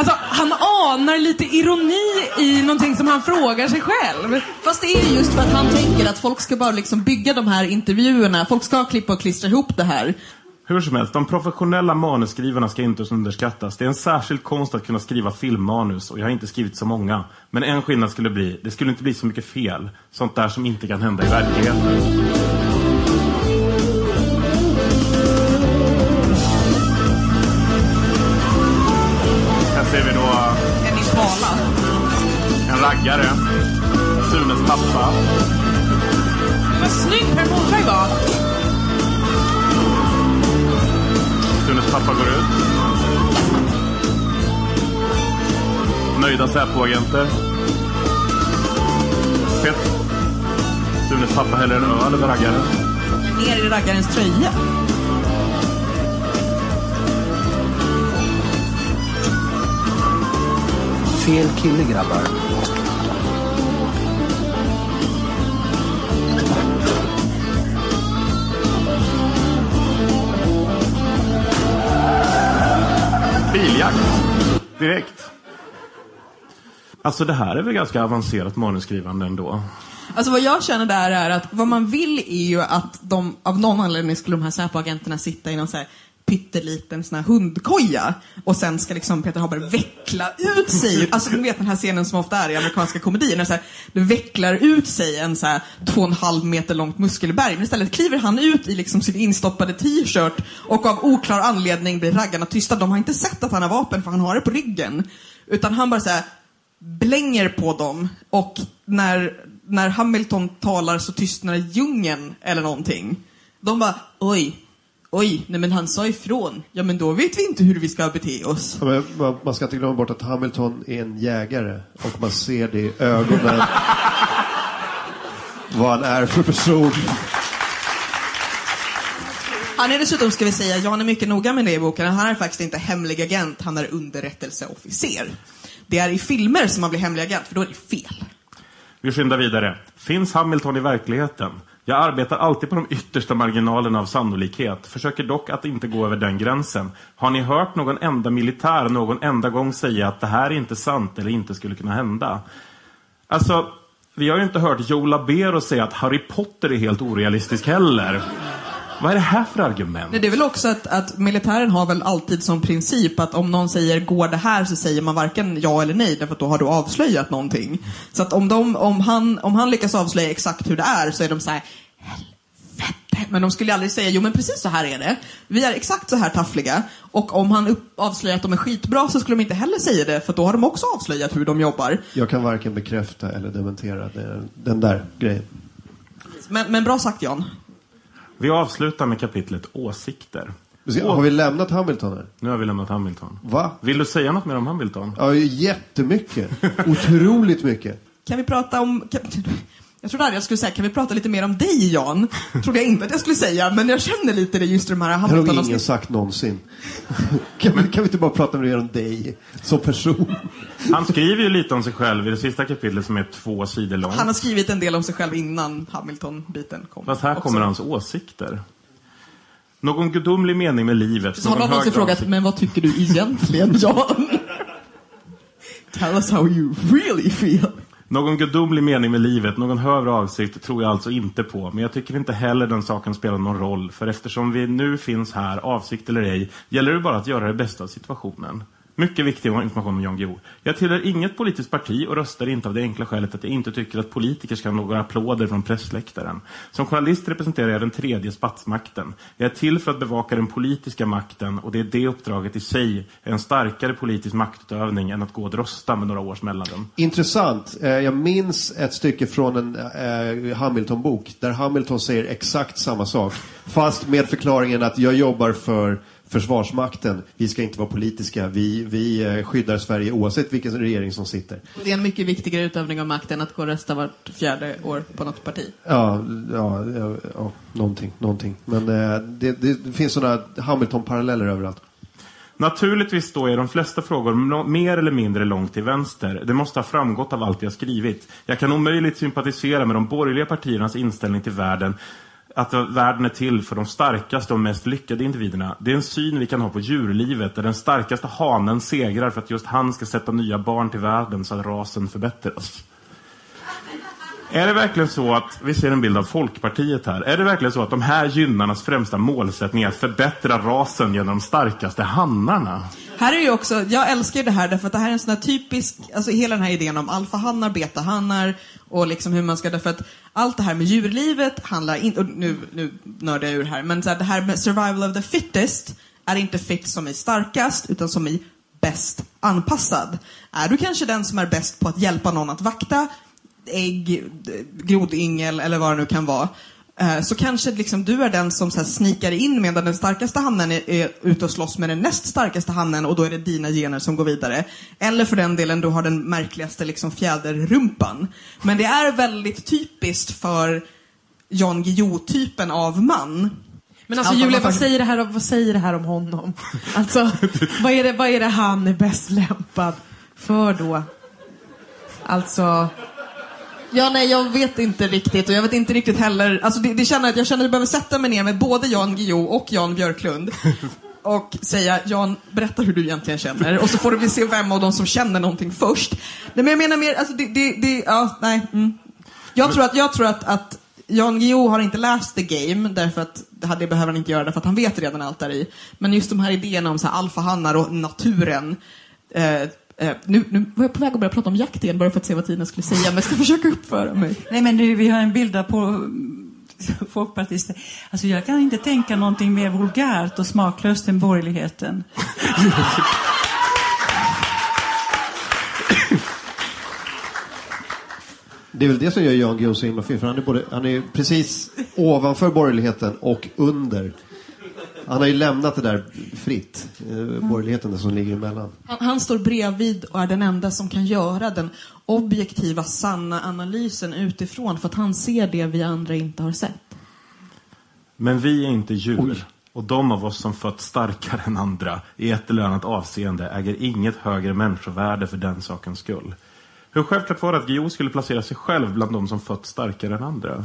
Alltså, han anar lite ironi i någonting som han frågar sig själv. Fast det är just för att han tänker att folk ska bara liksom bygga de här intervjuerna. Folk ska klippa och klistra ihop det här. Hur som helst, de professionella manusskrivarna ska inte underskattas. Det är en särskild konst att kunna skriva filmmanus och jag har inte skrivit så många. Men en skillnad skulle bli, det skulle inte bli så mycket fel. Sånt där som inte kan hända i verkligheten. Raggare. Sunes pappa. Vad snygg Per Morberg var. Sunes pappa går ut. Nöjda Säpoagenter. Pet. Sunes pappa häller en öl över raggaren. Ner i raggarens tröja. Fel kille grabbar. Biljakt. Direkt. Alltså det här är väl ganska avancerat manusskrivande ändå. Alltså vad jag känner där är att vad man vill är ju att de, av någon anledning skulle de här Säpo-agenterna sitta i någon så här pytteliten sån här hundkoja och sen ska liksom Peter Haber veckla ut sig. Alltså du vet den här scenen som ofta är i amerikanska komedier när så här, det vecklar ut sig en så här två och en halv meter långt muskelberg. Men istället kliver han ut i liksom sin instoppade t-shirt och av oklar anledning blir raggarna tysta. De har inte sett att han har vapen för han har det på ryggen. Utan han bara så här blänger på dem och när, när Hamilton talar så tystnar djungeln eller någonting. De bara, oj, oj, nej men han sa ifrån. Ja men då vet vi inte hur vi ska bete oss. Ja, men man, man ska inte glömma bort att Hamilton är en jägare och man ser det i ögonen vad han är för person. Han är dessutom, ska vi säga, Jan är mycket noga med det i boken, han är faktiskt inte hemlig agent, han är underrättelseofficer. Det är i filmer som man blir hemlig agent, för då är det fel. Vi skyndar vidare. Finns Hamilton i verkligheten? Jag arbetar alltid på de yttersta marginalerna av sannolikhet. Försöker dock att inte gå över den gränsen. Har ni hört någon enda militär någon enda gång säga att det här är inte sant eller inte skulle kunna hända? Alltså, vi har ju inte hört Joe Labero säga att Harry Potter är helt orealistisk heller. Vad är det här för argument? Nej, det är väl också att, att militären har väl alltid som princip att om någon säger går det här så säger man varken ja eller nej därför att då har du avslöjat någonting. Så att om, de, om, han, om han lyckas avslöja exakt hur det är så är de så här helvete. Men de skulle aldrig säga jo men precis så här är det. Vi är exakt så här taffliga. Och om han upp, avslöjar att de är skitbra så skulle de inte heller säga det för då har de också avslöjat hur de jobbar. Jag kan varken bekräfta eller dementera det, den där grejen. Men, men bra sagt Jan. Vi avslutar med kapitlet åsikter. Har vi lämnat Hamilton här? Nu har vi lämnat Hamilton. Va? Vill du säga något mer om Hamilton? Ja, jättemycket. Otroligt mycket. Kan vi prata om... Kan, Jag trodde aldrig jag skulle säga, kan vi prata lite mer om dig Jan? Trodde jag inte att jag skulle säga, men jag känner lite det just i de här Det har nog ingen sagt någonsin. kan, vi, kan vi inte bara prata mer om dig som person? Han skriver ju lite om sig själv i det sista kapitlet som är två sidor långt. Han har skrivit en del om sig själv innan Hamilton-biten kom. Fast här också. kommer hans åsikter. Någon gudomlig mening med livet. Så har någon någonsin frågat, avsikt- men vad tycker du egentligen Jan? Tell us how you really feel. Någon gudomlig mening med livet, någon högre avsikt tror jag alltså inte på. Men jag tycker inte heller den saken spelar någon roll. För eftersom vi nu finns här, avsikt eller ej, gäller det bara att göra det bästa av situationen. Mycket viktig information om Jan Guillou. Jag tillhör inget politiskt parti och röstar inte av det enkla skälet att jag inte tycker att politiker ska ha några applåder från pressläktaren. Som journalist representerar jag den tredje statsmakten. Jag är till för att bevaka den politiska makten och det är det uppdraget i sig är en starkare politisk maktutövning än att gå och rösta med några års mellanrum. Intressant. Eh, jag minns ett stycke från en eh, Hamilton-bok där Hamilton säger exakt samma sak. Fast med förklaringen att jag jobbar för Försvarsmakten. Vi ska inte vara politiska. Vi, vi eh, skyddar Sverige oavsett vilken regering som sitter. Det är en mycket viktigare utövning av makten att gå och rösta vart fjärde år på något parti. Ja, ja, ja, ja någonting, någonting. Men eh, det, det, finns sådana Hamilton-paralleller överallt. Naturligtvis står jag i de flesta frågor mer eller mindre långt till vänster. Det måste ha framgått av allt jag skrivit. Jag kan omöjligt sympatisera med de borgerliga partiernas inställning till världen. Att världen är till för de starkaste och mest lyckade individerna. Det är en syn vi kan ha på djurlivet där den starkaste hanen segrar för att just han ska sätta nya barn till världen så att rasen förbättras. Är det verkligen så att, vi ser en bild av Folkpartiet här, är det verkligen så att de här gynnarnas främsta målsättning är att förbättra rasen genom de starkaste hannarna? Här är ju också, jag älskar ju det här därför att det här är en sån här typisk, alltså hela den här idén om alfahannar, betahannar och liksom hur man ska, därför att allt det här med djurlivet handlar inte, och nu, nu nördar jag ur här, men så här, det här med survival of the fittest är inte fit som i starkast, utan som i bäst anpassad. Är du kanske den som är bäst på att hjälpa någon att vakta ägg, grodyngel eller vad det nu kan vara, så kanske liksom du är den som så här snikar in medan den starkaste hannen är, är ute och slåss med den näst starkaste hannen och då är det dina gener som går vidare. Eller för den delen, du har den märkligaste liksom fjäderrumpan. Men det är väldigt typiskt för Jan Guillou-typen av man. Men alltså Allt Julia, vad säger, det här, om- vad säger det här om honom? Alltså, vad är, det, vad är det han är bäst lämpad för då? Alltså... Ja, nej, jag vet inte riktigt och jag vet inte riktigt heller. Alltså, det, det känner att jag känner att jag behöver sätta mig ner med både Jan Guillou och Jan Björklund och säga Jan, berätta hur du egentligen känner och så får vi se vem av dem som känner någonting först. Nej, men jag menar mer, alltså det, det, det ja, nej. Mm. Jag tror att, jag tror att, att Jan Guillou har inte läst The Game, därför att det behöver han inte göra, därför att han vet redan allt där i. Men just de här idéerna om alfahannar och naturen. Eh, eh, nu, nu var jag på väg att börja prata om jakt igen, bara för att se vad Tina skulle säga, men jag ska försöka uppföra mig. Nej, men du, vi har en bild på mm, folkpartister. Alltså, jag kan inte tänka någonting mer vulgärt och smaklöst än borgerligheten. Det är väl det som gör Jan Guillou så himla fin. För han är, både, han är precis ovanför borgerligheten och under. Han har ju lämnat det där fritt. Eh, borgerligheten, det som ligger emellan. Han, han står bredvid och är den enda som kan göra den objektiva, sanna analysen utifrån för att han ser det vi andra inte har sett. Men vi är inte djur. Och de av oss som fötts starkare än andra i ett eller annat avseende äger inget högre människovärde för den sakens skull. Hur självklart var det att Guillou skulle placera sig själv bland de som fötts starkare än andra?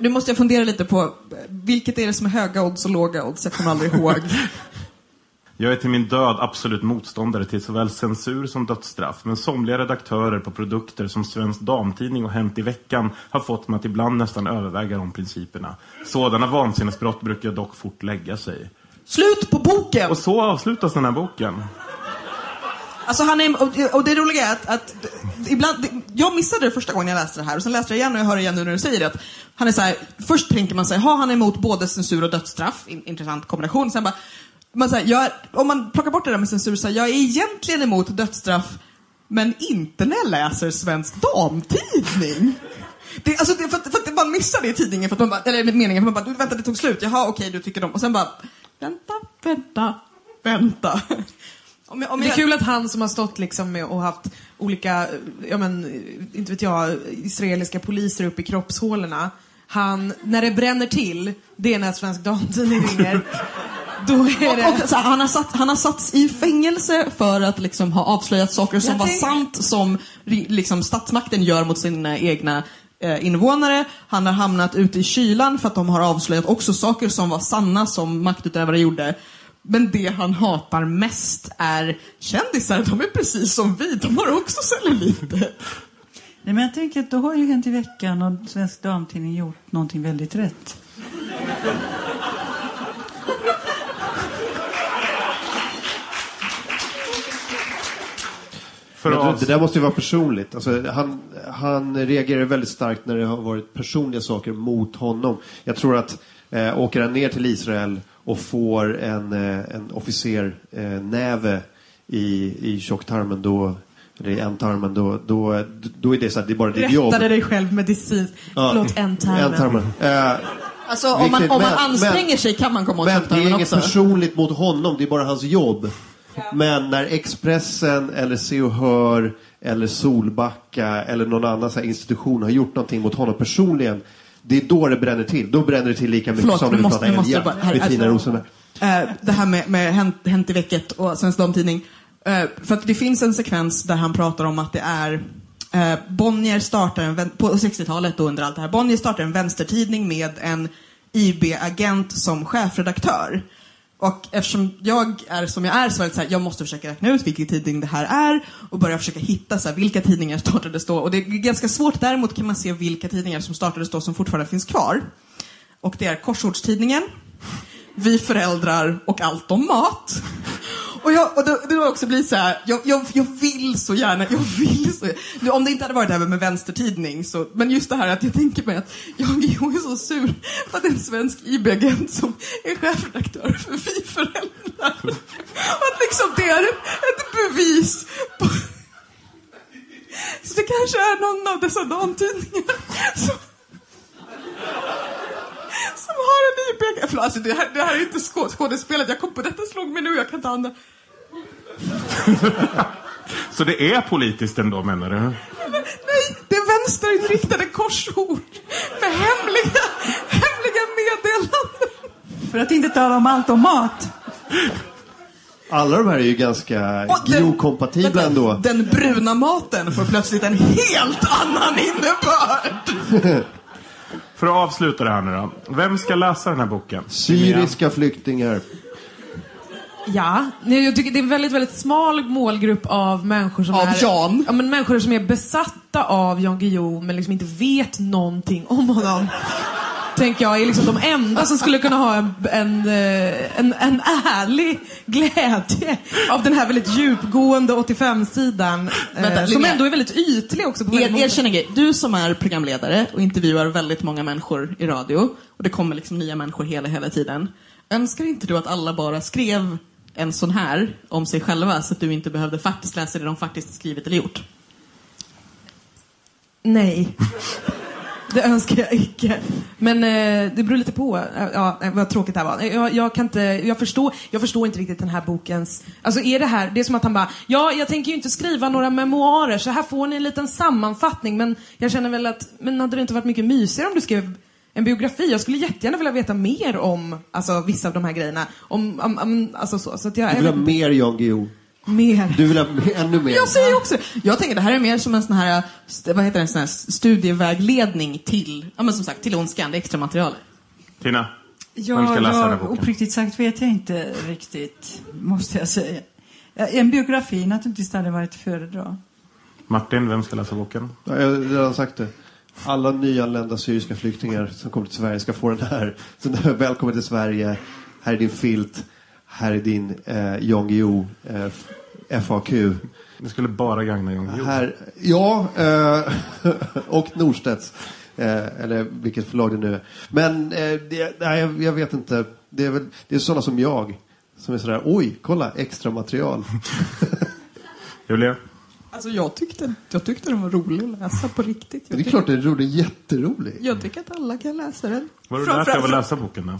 Nu måste jag fundera lite på, vilket är det som är höga odds och låga odds? Jag kommer aldrig ihåg. Jag är till min död absolut motståndare till såväl censur som dödsstraff. Men somliga redaktörer på produkter som Svensk Damtidning och Hänt i veckan har fått mig att ibland nästan överväga de principerna. Sådana vansinnesbrott brukar dock fort lägga sig. Slut på boken! Och så avslutas den här boken. Alltså han är, och- det roliga är att, att ibland, jag missade det första gången jag läste det här och sen läste jag igen och jag hör igen nu när du säger det. Att han är så här, först tänker man sig, ha han är emot både censur och dödsstraff, in, intressant kombination. Sen bara, man här, jag, om man plockar bort det där med censur, så här, jag är egentligen emot dödsstraff, men inte när jag läser Svensk Damtidning. Det, alltså det, för, att, för att man missar det i tidningen, för att man bara, eller med meningen, för man bara, vänta det tog slut, jaha okej du tycker de, och sen bara, vänta, vänta, vänta. Om jag, om Det är jag, kul att han som har stått liksom med och haft olika, ja men, inte vet jag, israeliska poliser uppe i kroppshålorna. Han, när det bränner till, det är när Svensk Damtidning ringer. Då är det... och, och, så här, han, har satt, han har satts i fängelse för att liksom ha avslöjat saker som Jag var sant som liksom, statsmakten gör mot sina egna eh, invånare. Han har hamnat ute i kylan för att de har avslöjat också saker som var sanna som maktutövare gjorde. Men det han hatar mest är kändisar. De är precis som vi. De har också celluliter. Nej, men jag tänker att då har ju Hänt i veckan och Svensk Damtidning gjort någonting väldigt rätt. För det där måste ju vara personligt. Alltså, han, han reagerar väldigt starkt när det har varit personliga saker mot honom. Jag tror att eh, åker han ner till Israel och får en, eh, en officer eh, näve i, i tjocktarmen då eller i ändtarmen, då, då, då är det så att det är bara ditt jobb. Rättade dig själv medicinskt. Ja. Förlåt, ändtarmen. Ändtarmen. Eh, Alltså om man, om man anstränger men- sig kan man komma åt Men det är tjocktarmen inget också. personligt mot honom, det är bara hans jobb. Men när Expressen eller Se och Hör eller Solbacka eller någon annan så här institution har gjort någonting mot honom personligen. Det är då det bränner till. Då bränner det till lika mycket Förlåt, som när vi måste- pratar måste bara- här- här- Rosenberg. Eh, det här med, med hänt, hänt i vecket och Svensk Damtidning. Eh, för att det finns en sekvens där han pratar om att det är eh, Bonnier startar en, på 60-talet och under allt det här. Bonnier startar en vänstertidning med en IB-agent som chefredaktör. Och eftersom jag är som jag är så är det så här, jag måste försöka räkna ut vilken tidning det här är och börja försöka hitta så här, vilka tidningar startades då. Och det är ganska svårt, däremot kan man se vilka tidningar som startades då som fortfarande finns kvar. Och det är Korsordstidningen, Vi föräldrar och Allt om mat. Och, jag, och då, då också blir så här, jag, jag, jag vill så gärna, jag vill så nu, Om det inte hade varit det här med vänstertidning, så, men just det här att jag tänker mig att jag, jag är så sur för att en svensk IB-agent som är chefredaktör för Vi föräldrar. Att liksom det är ett bevis på... Så det kanske är någon av dessa damtidningar som som har en IB... Förlåt, alltså det, här, det här är inte skå- skådespelet. Jag kom på detta slog mig nu, jag kan inte andra. Så det är politiskt ändå menar du? Nej, det är vänsterinriktade korsord med hemliga, hemliga meddelanden. För att inte tala om allt om mat. Alla de här är ju ganska Vänta, ändå. Den bruna maten får plötsligt en helt annan innebörd. För att avsluta det här nu då. Vem ska läsa den här boken? Syriska flyktingar. Ja, jag tycker det är en väldigt, väldigt smal målgrupp av människor som Av är... Jan? Ja, men människor som är besatta av Jan Guillou men liksom inte vet någonting om honom. Tänker jag är liksom de enda som skulle kunna ha en, en, eh, en, en ärlig glädje av den här väldigt djupgående 85-sidan. Eh, som ändå är väldigt ytlig också. På Er, erkänn en grej. Du som är programledare och intervjuar väldigt många människor i radio och det kommer liksom nya människor hela, hela tiden. Önskar inte du att alla bara skrev en sån här om sig själva så att du inte behövde faktiskt läsa det de faktiskt skrivit eller gjort? Nej. Det önskar jag icke. Men eh, det beror lite på. Eh, ja, eh, vad tråkigt det här var. Eh, jag, jag, kan inte, jag, förstår, jag förstår inte riktigt den här bokens... Alltså är det här, det är som att han bara, ja, jag tänker ju inte skriva några memoarer, så här får ni en liten sammanfattning. Men jag känner väl att, men hade det inte varit mycket mysigare om du skrev en biografi? Jag skulle jättegärna vilja veta mer om alltså, vissa av de här grejerna. Om, om, om, alltså så. så att jag, Du vill ha mer Jan Guillou. mer. Du vill ha mer- ännu mer. Jag säger också det. Jag tänker det här är mer som en sån här, vad heter det, en sån här studievägledning till, ja men som sagt, till Ondskan, det extra materialet. Tina? Ja, jag, uppriktigt sagt vet jag inte riktigt, måste jag säga. En biografi naturligtvis hade varit att föredra. Martin, vem ska läsa boken? Ja, jag har redan sagt det. Alla nyanlända syriska flyktingar som kommer till Sverige ska få den här. Så välkommen till Sverige. Här är din filt. Här är din eh, Jan Guillou eh, FAQ. Det skulle bara gagna Jan Guillou. Här, ja, eh, och Norstedts. Eh, eller vilket förlag det nu är. Men eh, det, nej, jag, jag vet inte. Det är, väl, det är sådana som jag. Som är sådär, oj, kolla, extra material. Julia? Alltså jag tyckte, jag tyckte den var rolig att läsa på riktigt. Jag det är klart det är roligt, jätteroligt. Jag tycker att alla kan läsa den. Vad har du lärt dig av att läsa boken då?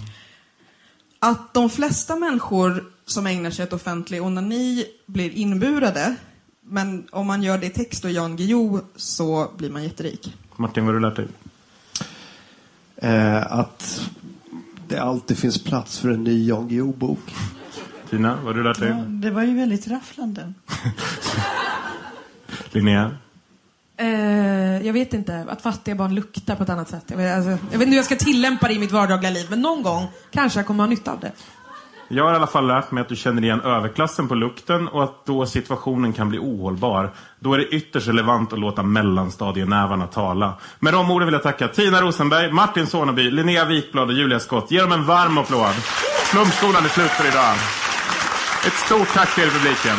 att de flesta människor som ägnar sig åt offentlig onani blir inburade. Men om man gör det i text och Jan Guillou så blir man jätterik. Martin, vad har du lärt dig? Eh, att det alltid finns plats för en ny Jan Guillou-bok. Tina, vad har du lärt dig? Ja, det var ju väldigt rafflande. Linnea? Eh, jag vet inte, att fattiga barn luktar på ett annat sätt. Jag vet, alltså, jag vet inte hur jag ska tillämpa det i mitt vardagliga liv, men någon gång kanske jag kommer ha nytta av det. Jag har i alla fall lärt mig att du känner igen överklassen på lukten och att då situationen kan bli ohållbar. Då är det ytterst relevant att låta mellanstadienävarna tala. Med de orden vill jag tacka Tina Rosenberg, Martin Soneby, Linnea Wikblad och Julia Skott. Ge dem en varm applåd. Flumskolan är slut för idag. Ett stort tack till er publiken.